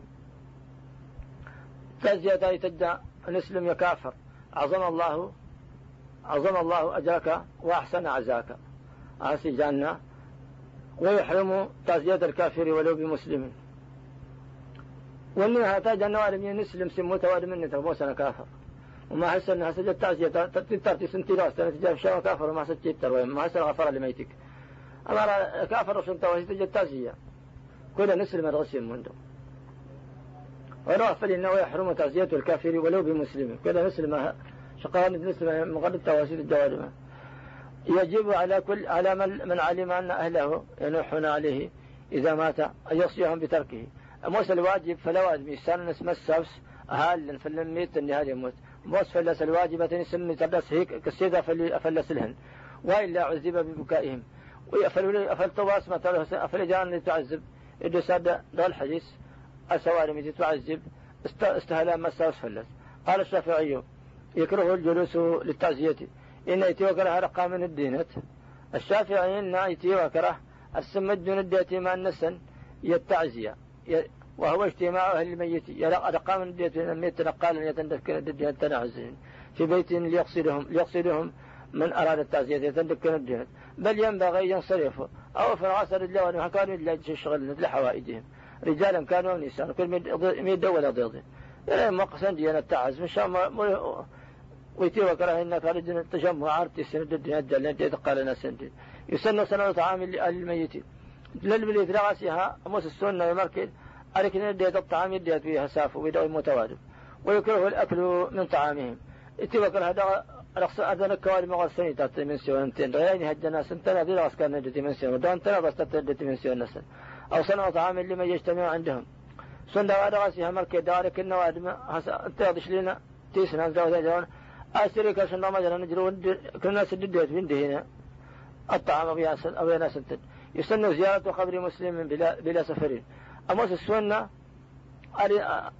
S2: تعزية أي تدى نسلم يكافر. عظم الله عظم الله أجرك وأحسن عزاك. عاسي جنة ويحرم تعزية الكافر ولو بمسلم. ومنها تاج النوارم ينسلم سمو توارم من تربو سنة كافر. وما حس انها سجد تعزية تترتي سنتي راس تجاب شاو كافر وما سجد تروي ما حس غفر لميتك. أما كافر رسول تواسي تجد تعزية كل نسلم الغسيم منذ. ونوع فلي انه يحرم تعزية الكافر ولو بمسلم. كل نسلم شقان نسلم مغرب تواسي الجوارم يجب على كل على من, من علم أن أهله ينوحون عليه إذا مات أن يصيهم بتركه. موسى الواجب فالواجب يسان نسمى السوس هال فلميت اني هذا يموت. موس فلس الواجبة يسمي تبلس هيك كسيدة فلس لهن وإلا عذب ببكائهم. ويأفل أفل تواس ما أفل جان تعذب إدو سادة دول الحديث السوارم تعذب. استهلا ما فلس قال الشافعي يكره الجلوس للتعزية. إن يتي وكره رقا من الدينة. الشافعي إن يتي وكره السمد دون الدية ما النسن. يتعزية. وهو اجتماع أهل الميت. يلقى من ديت الميت نقالا يتندكن الدين التنعزين في بيت ليقصدهم ليقصدهم من أراد التعزية يتندكن الدين بل ينبغي ينصرف. أو في العصر اللي كانوا يشغل لحوائجهم. رجالا كانوا ونساء كل ميد ولا ضيض يعني ما قصن دينا التعز. مش ويتي وكره إنك رجل التجمع عرتي سند الدين الدل انت قال لنا سند يسن سنة عام للميت للبليت راسها موس السنة يمركز أركن يديت الطعام يديت فيها سافو ويدعو متوادم ويكره الأكل من طعامهم. اتبقى هذا رخص أذن كواري مغال سنة تاتي من سيون انتين. غيرين هجنا سنتنا دي رخص كان ندتي من سيون دون تنا بس تتدتي من سيون نسن أو صنع طعام ما يجتمع عندهم. سن دواد غاسي همر كي دارك النوادم هسا انت لنا تيسنا زود جون أسري كسن ما جنا نجرو كنا سددت من هنا الطعام أبي أبي ناس يسن زيارة قبر مسلم بلا بلا سفرين. أموس السنة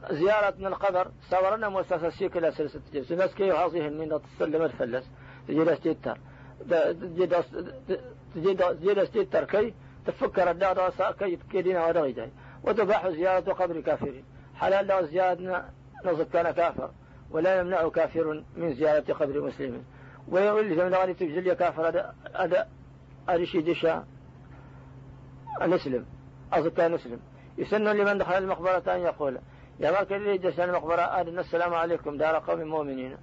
S2: زيارة من القبر صورنا مؤسسة الشيك إلى سلسلة جبس الناس كي يحاصيه من تسلم الفلس. تجي استيتر تجي استيتر كي تفكر الدار كي كيدينا ودغيجاي وتباح زيارة قبر كافر. حلال له زيادة نصب كان كافر. ولا يمنع كافر من زيارة قبر مسلم. ويقول لي زمن غني تبجل كافر هذا هذا أرشي دشا نسلم أصدقاء نسلم يسن لمن دخل المقبرة أن يقول يا مالك اللي جلس المقبرة؟ أهل السلام عليكم دار قوم مؤمنين.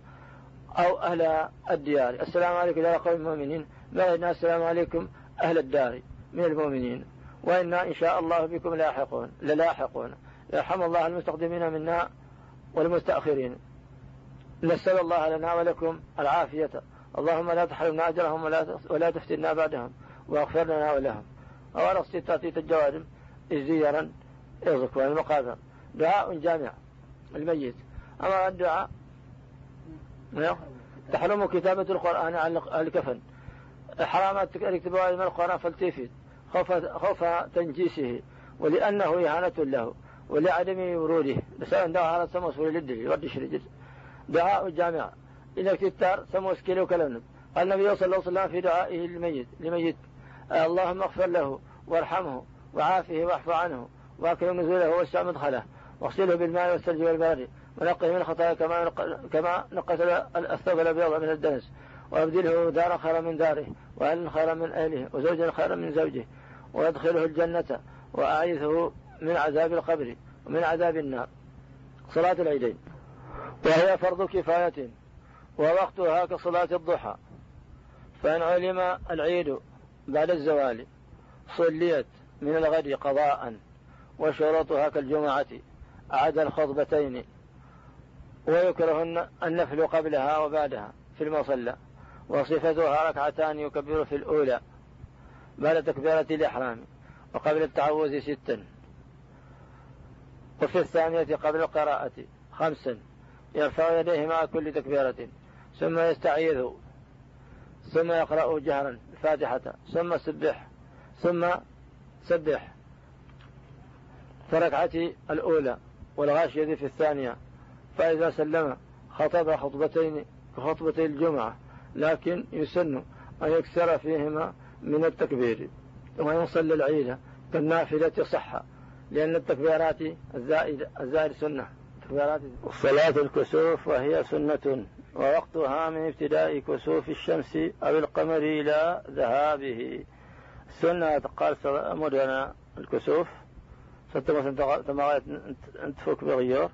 S2: أو أهل الديار السلام عليكم دار قوم مؤمنين. ما السلام عليكم أهل الدار من المؤمنين. وإنا إن شاء الله بكم لاحقون للاحقون. يرحم الله المستقدمين منا والمستأخرين. نسأل الله لنا ولكم العافية. اللهم لا تحرمنا أجرهم ولا ولا تفتنا بعدهم واغفر لنا ولهم. أولا ستة الجوارم زيارا يرزق المقابر. دعاء جامع الميت. أما الدعاء تحرم كتابة القرآن على الكفن. حرامات الاكتباء من القرآن فالتفت خوف, خوف تنجيسه ولأنه إهانة له ولعدم وروده. بس أن دعاء على سموس وللدل يردش رجل دعاء جامع. إذا تتار سموس كيلو كلام. قال النبي صلى الله عليه وسلم في دعائه للميت لميت اللهم اغفر له وارحمه وعافه واعف عنه. واكرم نزوله ووسع مدخله. واغسله بالماء والثلج والبرد. ونقه من الخطايا كما كما نقت الثوب الأبيض من الدنس. وأبدله دارا خيرا من داره وأهلا خيرا من أهله وزوجا خيرا من زوجه. ويدخله الجنة وأعيذه من عذاب القبر ومن عذاب النار. صلاة العيدين. وهي فرض كفاية. ووقتها كصلاة الضحى. فإن علم العيد بعد الزوال صليت من الغد قضاء. وشروطها كالجمعة عدا الخطبتين ويكره النفل قبلها وبعدها في المصلى وصفتها ركعتان يكبر في الأولى بعد تكبيرة الإحرام وقبل التعوذ ستا. وفي الثانية قبل القراءة خمسا يرفع يديه مع كل تكبيرة ثم يستعيذ ثم يقرأ جهرا الفاتحة ثم سبح ثم سبح. في الركعة الأولى والغاشية في الثانية فإذا سلم خطب خطبتين كخطبتي الجمعة لكن يسن أن يكثر فيهما من التكبير وأن يصلي العيد كالنافلة صحة لأن التكبيرات الزائد الزائد سنة. تكبيرات صلاة الكسوف وهي سنة ووقتها من ابتداء كسوف الشمس أو القمر إلى ذهابه. السنة قال مدنا الكسوف. تمغيت انت فوق بغيور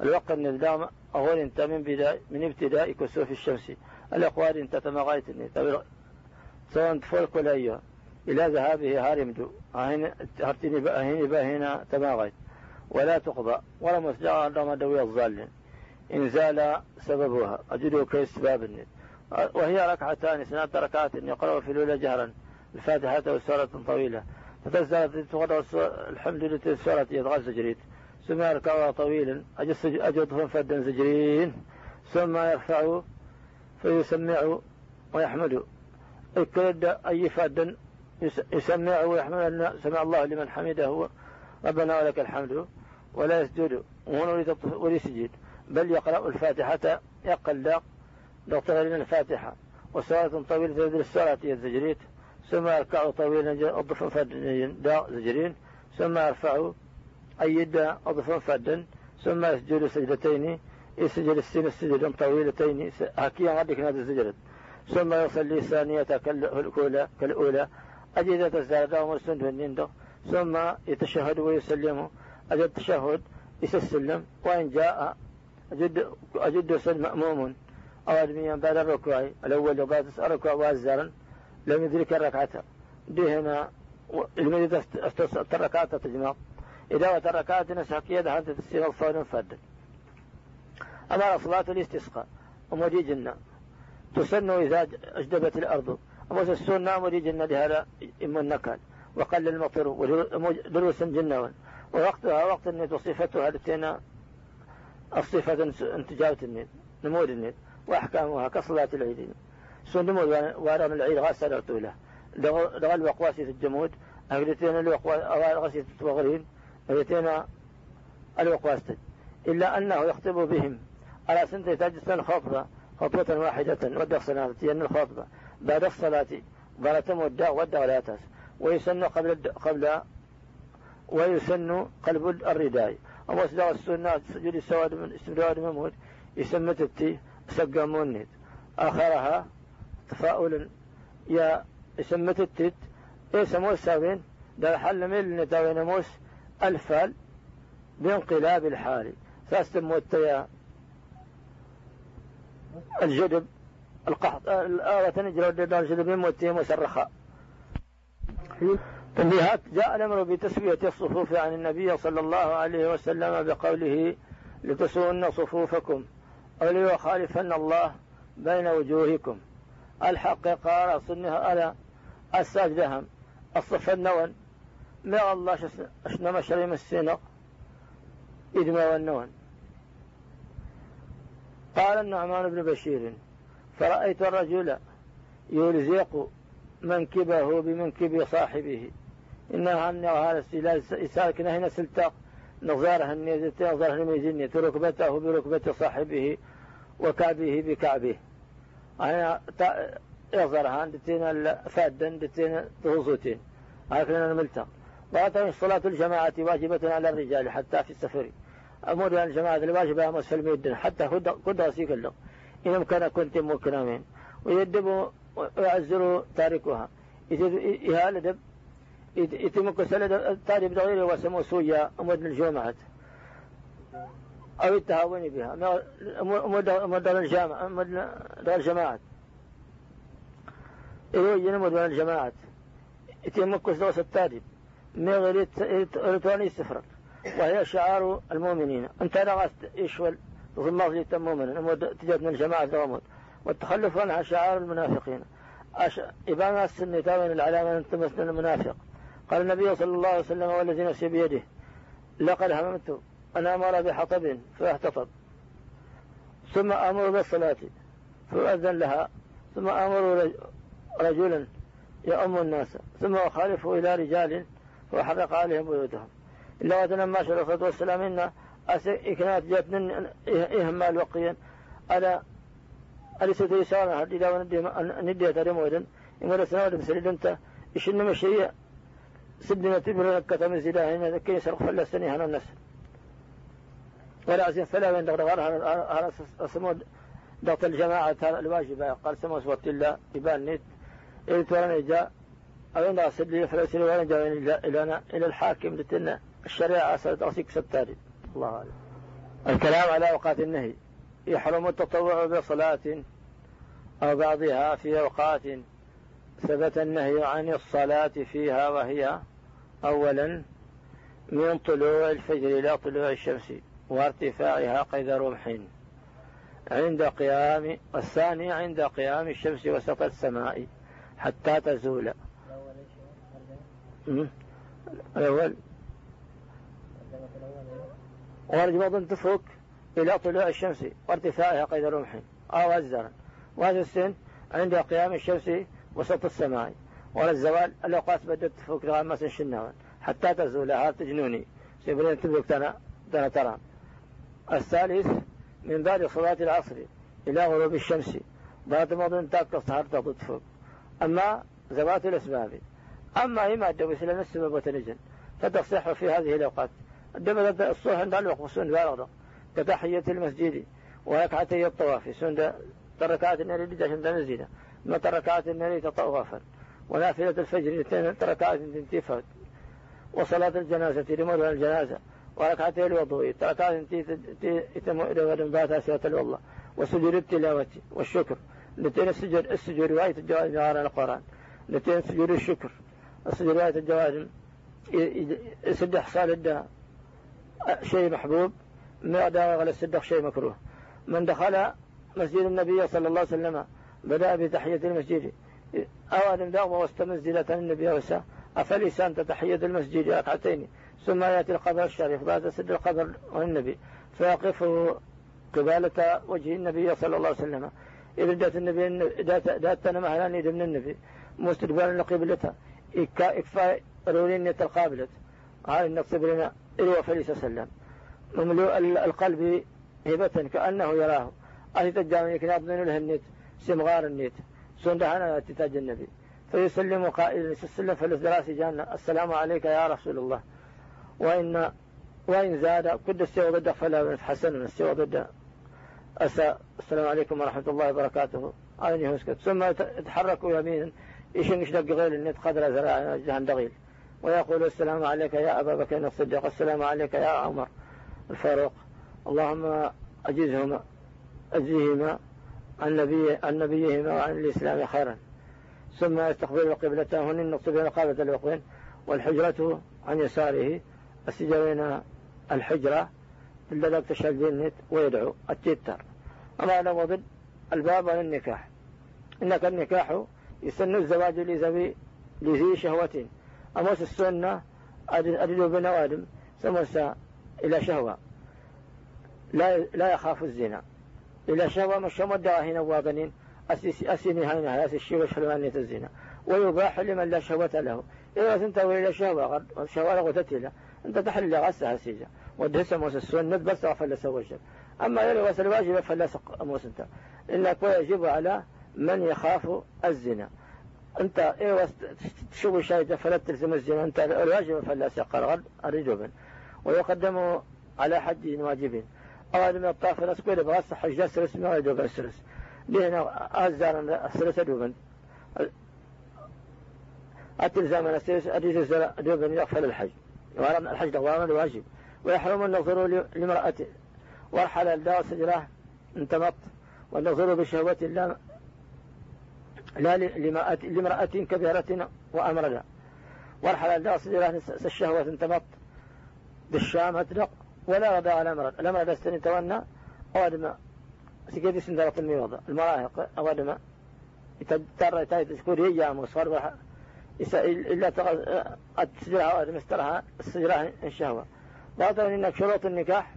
S2: الوقت النظام أول انت من بداية من ابتداء كسوف الشمس. الأقوال انت تمغيت سواء انت فوق ولا إلى ذهابه هارمدو هرتني هين هنا تماغيت ولا تقضى. ولا مسجع رمى دوي الظالين إن زال سببها. أجده كاستباب النت وهي ركعتان سنة ركعات يقرأ في الأولى جهرا. الفاتحة وسورة طويلة. فتزداد تقرأ الحمد لله سورة يضغط زجريت. ثم يركعها طويلا أجد فدا زجرين ثم يرفع فيسمع ويحمد. الكرد أي فدا يسمع ويحمد سمع الله لمن حمده ربنا ولك الحمد. ولا يسجد ولا يسجد بل يقرأ الفاتحة يقل دكتور لنا الفاتحة. وسورة طويلة السورة الزجريت ثم يركع طويلا أضف فدا زجرين. ثم يرفع أيد أضف فدا. ثم يسجد سجدتين. يسجد السين السجد طويلتين. هكيا غاديك هذا السجد ثم يصلي الثانية كالأولى كالأولى. أجد تزداد ومرسل في ثم يتشهد ويسلم. أجد التشهد يسلم. وإن جاء أجد أجد سن مأموم. أو أدميا بعد الركوع. الأول وبعد الركوع وازرا لم يدرك الركعة. دهنا المدة الركعة تجمع. إذا وتركات نسحك يدها أنت تسير الصور فد أما صلاة الاستسقاء ومدي جنة. تسن إذا أجدبت الأرض. أما السنة مدي جنة لهذا إما النكال وقل المطر ودروس جنة. ووقتها وقت النت وصفتها لتينا الصفة انتجاوة النت نمود النت وأحكامها كصلاة العيد. سن نمود وارم العيد غاسة طولة دغل وقواسي في الجمود أقلتين الوقواسي التوغرين أقلتين الوقواسي إلا أنه يخطب بهم. على سنة تجسن خطبة خطبة واحدة ودق صلاة لأن الخطبة. بعد الصلاة بعد مدة ودق لا تس ويسن قبل قبل ويسن قلب الرداء. أو أصدق السنة سجود السواد من استمرار مموت يسمى تبتي سقامون آخرها تفاؤل يا يسمى التت. يسمو السابين ده حل من نتاوي نموس الفال بانقلاب الحال. فاستموت يا الجدب القحط الآوة تنجر ودار الجدب يموتهم وسرخاء تنبيهات جاء الأمر بتسوية الصفوف عن النبي صلى الله عليه وسلم بقوله لتسون صفوفكم أو ليخالفن الله بين وجوهكم. الحق قال صنها ألا الساجدهم الصف النون ما الله أشنا مشرم السنق إدما والنون. قال النعمان بن بشير فرأيت الرجل يلزق منكبه بمنكب صاحبه. إنها أن هذا يسالك هنا سلتاق نظارها النيزتين نظارها الميزينية ركبته بركبة صاحبه وكعبه بكعبه. أنا يظهرها دتين فادا دتين تغوصوتين هكذا الملتق وأتى صلاة الجماعة واجبة على الرجال حتى في السفر. أمور الجماعة الواجبة أمس في الميدن حتى قد سيك له إن أمكن كنت مكرمين. ويدب ويعزر تاركها إذا دب يتمك سلد التالي بدغيره وسمو سويا أمود الجامعة أو التهاون بها. أمود الجامعة أمود الجماعة إلو ينمود من الجماعة يتمك سلوس التالي. من غير إلتواني وهي شعار المؤمنين. أنت لا يشول ثم الله مؤمنا تجد من الجماعة دوامود والتخلف عنها شعار المنافقين. أش... إبانة السنة تابن العلامة أنت مثل المنافق. قال النبي صلى الله عليه وسلم والذي نفسي بيده لقد هممت أن أمر بحطب فاحتطب. ثم أمر بالصلاة فأذن لها. ثم أمر رجلا يؤم الناس. ثم أخالفه إلى رجال وحرق عليهم بيوتهم. إلا وتنمى شر الصلاة والسلام إن إكنات جات إهمال وقيا. على أليس تيسانا هدي لا ندي تري مودا إن رسنا بسرد أنت إيش إنما شيء سدنا تبر كتم زيدا هنا كي سرق فلسني هنا الناس. ولا فلا وين دغدغ على سمود ضغط الجماعة. الواجبة قال سمو صوت الله يبان نيت. إذ تورنا جاء. أو إن أصل لي وين جاء إلى إلى الحاكم لتنا الشريعة سأتغسيك ستاري. الله أعلم. الكلام على أوقات النهي. يحرم التطوع بصلاة أو بعضها في أوقات ثبت النهي عن الصلاة فيها وهي أولا من طلوع الفجر إلى طلوع الشمس. وارتفاعها قيد رمح. عند قيام الثاني عند قيام الشمس وسط السماء حتى تزول. الأول. ورجمض تفك إلى طلوع الشمس وارتفاعها قيد رمح. أو أزرا وهذا السن عند قيام الشمس وسط السماء. ولا الزوال الأوقات بدأت تفك غامس شنوان حتى تزول. هذا تجنوني. سيبرين تنا تنا ترى. الثالث من بعد صلاة العصر إلى غروب الشمس. بعد مضن تاك صهر تفك أما ذوات الأسباب. أما هي مادة مثل السبب وتنجن فتصح في هذه الأوقات. الدم الصبح عند الوقت والسنة بالغ كتحية المسجد وركعتي الطواف. سنة تركات النار عشان تنزل ما تركات النار تطوافا ونافلة الفجر تركات تنتفت وصلاة الجنازة لمر الجنازة. وركعتي الوضوء تركات يتم إلى بات سيرة والله وسجود التلاوة والشكر. لتين السجود السجود رواية الجواز من القرآن. لتين سجود الشكر. السجود رواية الجواز يسد حصال الداء. شيء محبوب ما داوى على الصدق شيء مكروه. من دخل مسجد النبي صلى الله عليه وسلم بدأ بتحية المسجد. أوادم داوم واستمزلة النبي وسا أفلسان تحية المسجد ركعتين. ثم يأتي القبر الشريف بعد سد القبر والنبي فيقف قبالة وجه النبي صلى الله عليه وسلم. إذا دات النبي دات أنا مهلا من النبي. مستقبلا لقبلتها إكفاء رولين القابلة هاي النقص بلنا إلو فليس سلم مملوء القلب هبة كأنه يراه. أهي تجاوز يكناب من الهنت سمغار النيت سندهنا تتاج النبي. فيسلم قائلا يسلم فلس دراسي جانا. السلام عليك يا رسول الله. وإن وإن زاد كد السوى ضد فلا حسن السوى ضد السلام عليكم ورحمة الله وبركاته. أين يهسكت ثم يتحركوا يمينا يشنش دق غير النت قدر جهن دغيل ويقول السلام عليك يا أبا بكر الصديق. السلام عليك يا عمر الفاروق. اللهم أجزهما أجزهما عن, نبي عن نبيهما وعن الإسلام خيرا. ثم يستقبل قبلته. هن النقص بين قابة الوقين والحجرة عن يساره. السجرين الحجرة إلا تشهد النت ويدعو التتر أما أنا وضد الباب عن النكاح. إنك النكاح يسن الزواج لذوي لذي شهوة. أموس السنة أريد بنوادم سموسا إلى شهوة. لا لا يخاف الزنا. إلى شهوة مش مدة هنا واغنين أسيني هنا الشيء وشحلوانية الزنا. ويباح لمن لا شهوة له. إذا أنت إلى شهوة شهوة غتتلا أنت تحل غسها سيجا ودهس موس السنة بس فلا سوجب أما إلى وصل واجب فلا موس أنت إنك يجب على من يخاف الزنا. أنت إيه تشوف شيء فلا تلزم الزنا. أنت الواجب فلا سقر غد الرجوبا ويقدم على حد واجب أواد من الطاف نسكويل بغاس حج سرس ما يدوب السرس لهنا أزار السرس دوبا التلزام السيس أديس الزرع دوب يغفل الحج. وأردنا الحج دوام الواجب ويحرم النظر لامرأته وارحل الدار سجراه انتمط والنظر بشهوة الله لا لامرأة كبيرة وأمرنا. وارحل الدار سجراه الشهوة انتمط بالشام أطلق ولا غدا على أمرد الأمرد استني تونا أودم سكيدي سندرة الميوضة. المراهق أودم يتدر تايد تذكر هي مصفر إلا السجرة أودم استرها السجرة الشهوة. ضغطا إنك شروط النكاح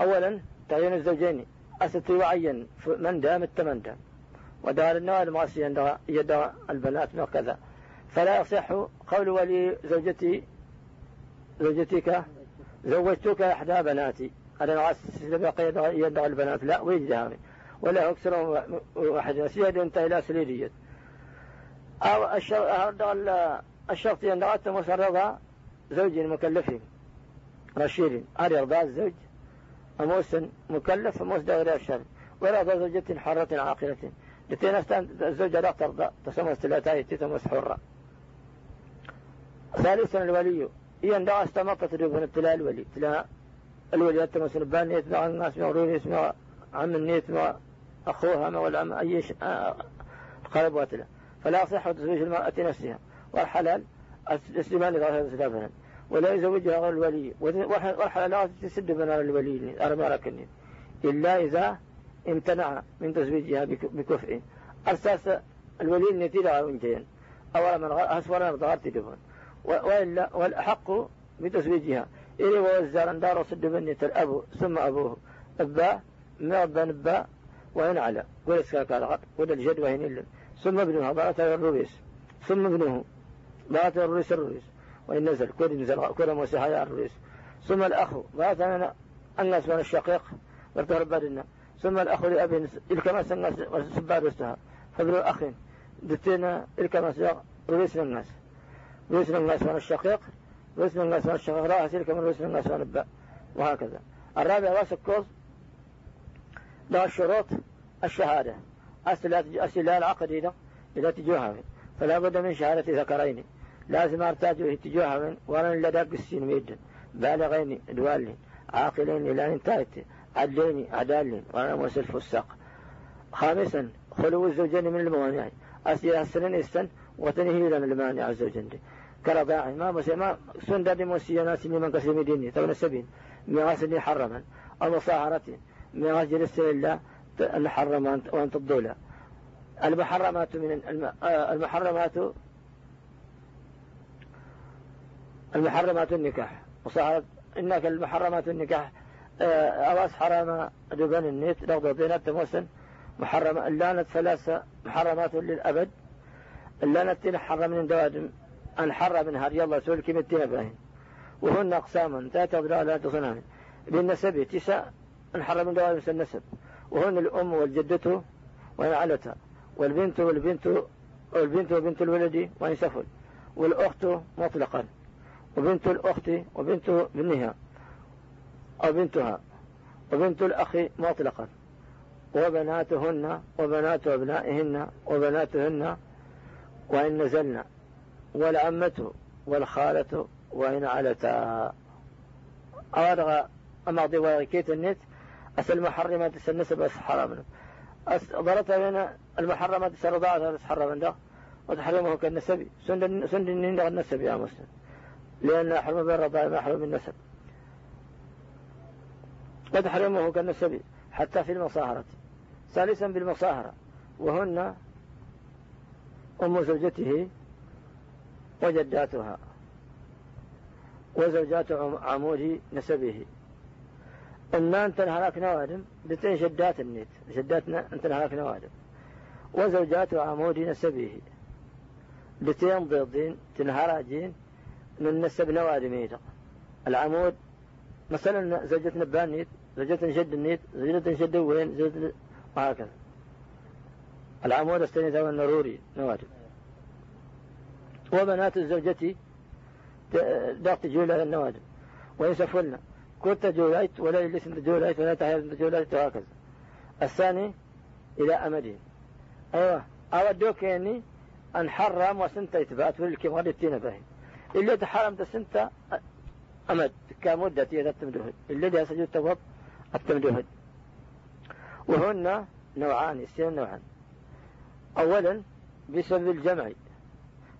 S2: أولا تعين الزوجين أستي وعين من دام التمن ودار النوال معصي يد البنات وكذا فلا يصح قول ولي زوجتي زوجتك زوجتك إحدى بناتي. هذا نعاس يد البنات لا ويجدها. ولا أكثر واحد انتهى إلى سليدية أو الشرط يندغت مسرضة زوج مكلف رشيد هذا يرضى الزوج أموس مكلف أموس دغري الشر. ولا زوجة حرة عاقلة. لتين الزوجة لا ترضى تسمى استلاتاي تتمس حرة. ثالثا الولي. هي عندها استمطت ريبون تلا الولي. تلا الولي التمس نبان نيت مع الناس مغرور يسمع عم النيت مع أخوها والعم أي شيء قرب واتلا. فلا صح تزويج المرأة نفسها والحلال السلمان إذا هذا ولا يزوجها غير الولي. والحلال لا تسد بنار الولي أرمى لكني إلا إذا امتنع من تزويجها بكفء. أساس الولي النتيجة وانتين أولا من أسفل من ضغط تلفون وإلا والأحق بتزويجها. إلي ووزار دار صد بنية الأب ثم أبوه. أبا ما أبا نبا وإن على. ولسكا كالغر ولا الجد وهن إلا. ثم ابنها بارت الرئيس ثم ابنه بارت الرئيس الرئيس وإن نزل كل نزل كل موسيحى الرئيس ثم الأخ أنا الناس من الشقيق ورتهرب بدنا ثم الأخ لأبي الكماس الناس سبار وستها فابن الأخ دتينا الكماس رئيس الناس. رئيس الناس من الشقيق رئيس الناس من الشقيق. راح سلك من رئيس الناس من الباء وهكذا. الرابع واسك كوز له الشروط الشهادة. أسئلة العقدية إذا تجوها من. فلا بد من شهادة ذكرين. لازم ارتاجوا تجوها من. وأنا لدى قسين ميدا بالغين دوالين عاقلين إلى انتهت عدلين عدالين وأنا موسى الفساق خامسا خلو الزوجين من الموانع. أسئلة السنين إستن وتنهي لنا المانع الزوجين. دي كرضاعي ما سندا دي موسيا ناس من قسم ديني. تبن السبين ميراث اللي حرما. أو مصاهرة ميراث جلس إلا. المحرم وأن تضولا المحرمات من آه، المحرمات المحرمات النكاح. وصارت إنك المحرمات النكاح آه، أواس حرام دبن النيت لغض بينات تموسن. محرم اللانة ثلاثة محرمات للأبد. اللانة تنحرم من دوادم أنحر من هذه الله سؤال كم التنبهين وهن أقسام ثلاثة أضلاع لا تصنعن بالنسب تسع انحر من دوادم النسب وهن الأم والجدة ونعلتها والبنت والبنت والبنت وبنت الولد وينسفل والأخت مطلقا وبنت الأخت وبنت ابنها أو بنتها وبنت الأخ مطلقا وبناتهن وبنات أبنائهن وبناتهن وإن نزلنا والعمة والخالة وإن علتا. أوارغ أماضي وغيكيت النت أسل محرمات السنسب أس حرام. ضرت بين المحرمات السرضاء أس حرام. ده وتحرمه كالنسب. سند سند النسب يا مسلم. لأن أحرم بالرضاء ما أحرم بالنسب. وتحرمه كالنسب حتى في المصاهرة. ثالثا بالمصاهرة. وهن أم زوجته وجداتها. وزوجات عمود نسبه. إما أنت هلاك نوادم بتين شدات النيت شداتنا أنت هلاك نوادم وزوجات عمود نسبه. بتين ضدين تنهراجين من نسب نوادم العمود مثلا زوجة نبان نيت زوجة شد النيت زوجة شد وين زوجة وهكذا. العمود استنيت النروري نوادم وبنات الزوجة ضغط جولة النوادم ويسفلنا. كنت جوليت ولا يلسن جوليت ولا تحيل جوليت وهكذا. الثاني إلى أمده أيوة. أودوك يعني أن حرم وسنت إثبات والكي غادي تنبهي اللي تحرم سنت أمد. كمدة إذا اللي ده سجود توب التمدهد وهن نوعان يصير نوعان. أولا بسبب الجمع.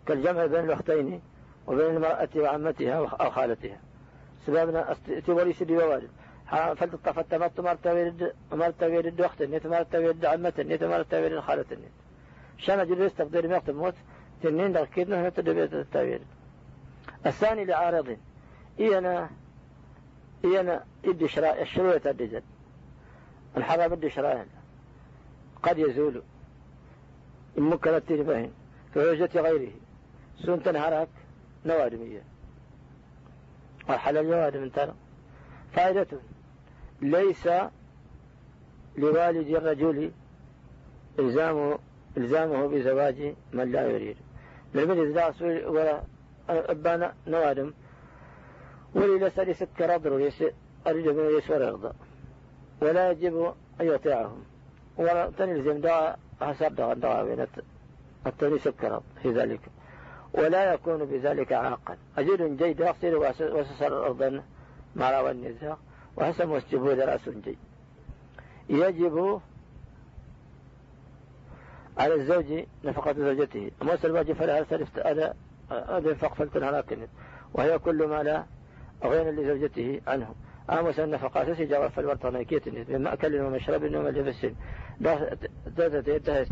S2: كالجمع بين الأختين وبين المرأة وعمتها أو خالتها سببنا تولي سدي ووالد فلتطفى التمط مرتا ويرد مرتا ويرد أخت النت مرتا ويرد النت مرتا ويرد خالة النت شان جلس تقدير مقت موت تنين دقيقنا تدبيت التاويل الثاني لعارض. إينا إينا إدي شراء الشروع الدجل الحرام إدي شراء. قد يزول. إن مكنت تنبهن في غيره. سنة تنهرك نوادمية. والحلال نوادم ترى. فائدة ليس لوالد الرجل إلزامه إلزامه بزواج من لا يريد. لمن إذا ولا أبانا نوادم ولي لسالي سكر أضر أريد من يسور يرضى ولا يجب أن يطيعهم. ولا تنلزم دعاء حسب دعاء دعاء بين التوني سكر في ذلك. ولا يكون بذلك عاقا أجل جيد يغسل وسسر الأرض مع روى النزاع وحسن والسجود رأس جيد يجب على الزوج نفقة زوجته أما الواجب فلا سلفت أنا الإنفاق فلتن هلاكن وهي كل ما لا غير لزوجته عنه أمس النفقات سجى فالورطة نيكيت من مأكل ومشرب وملبس لا تتهز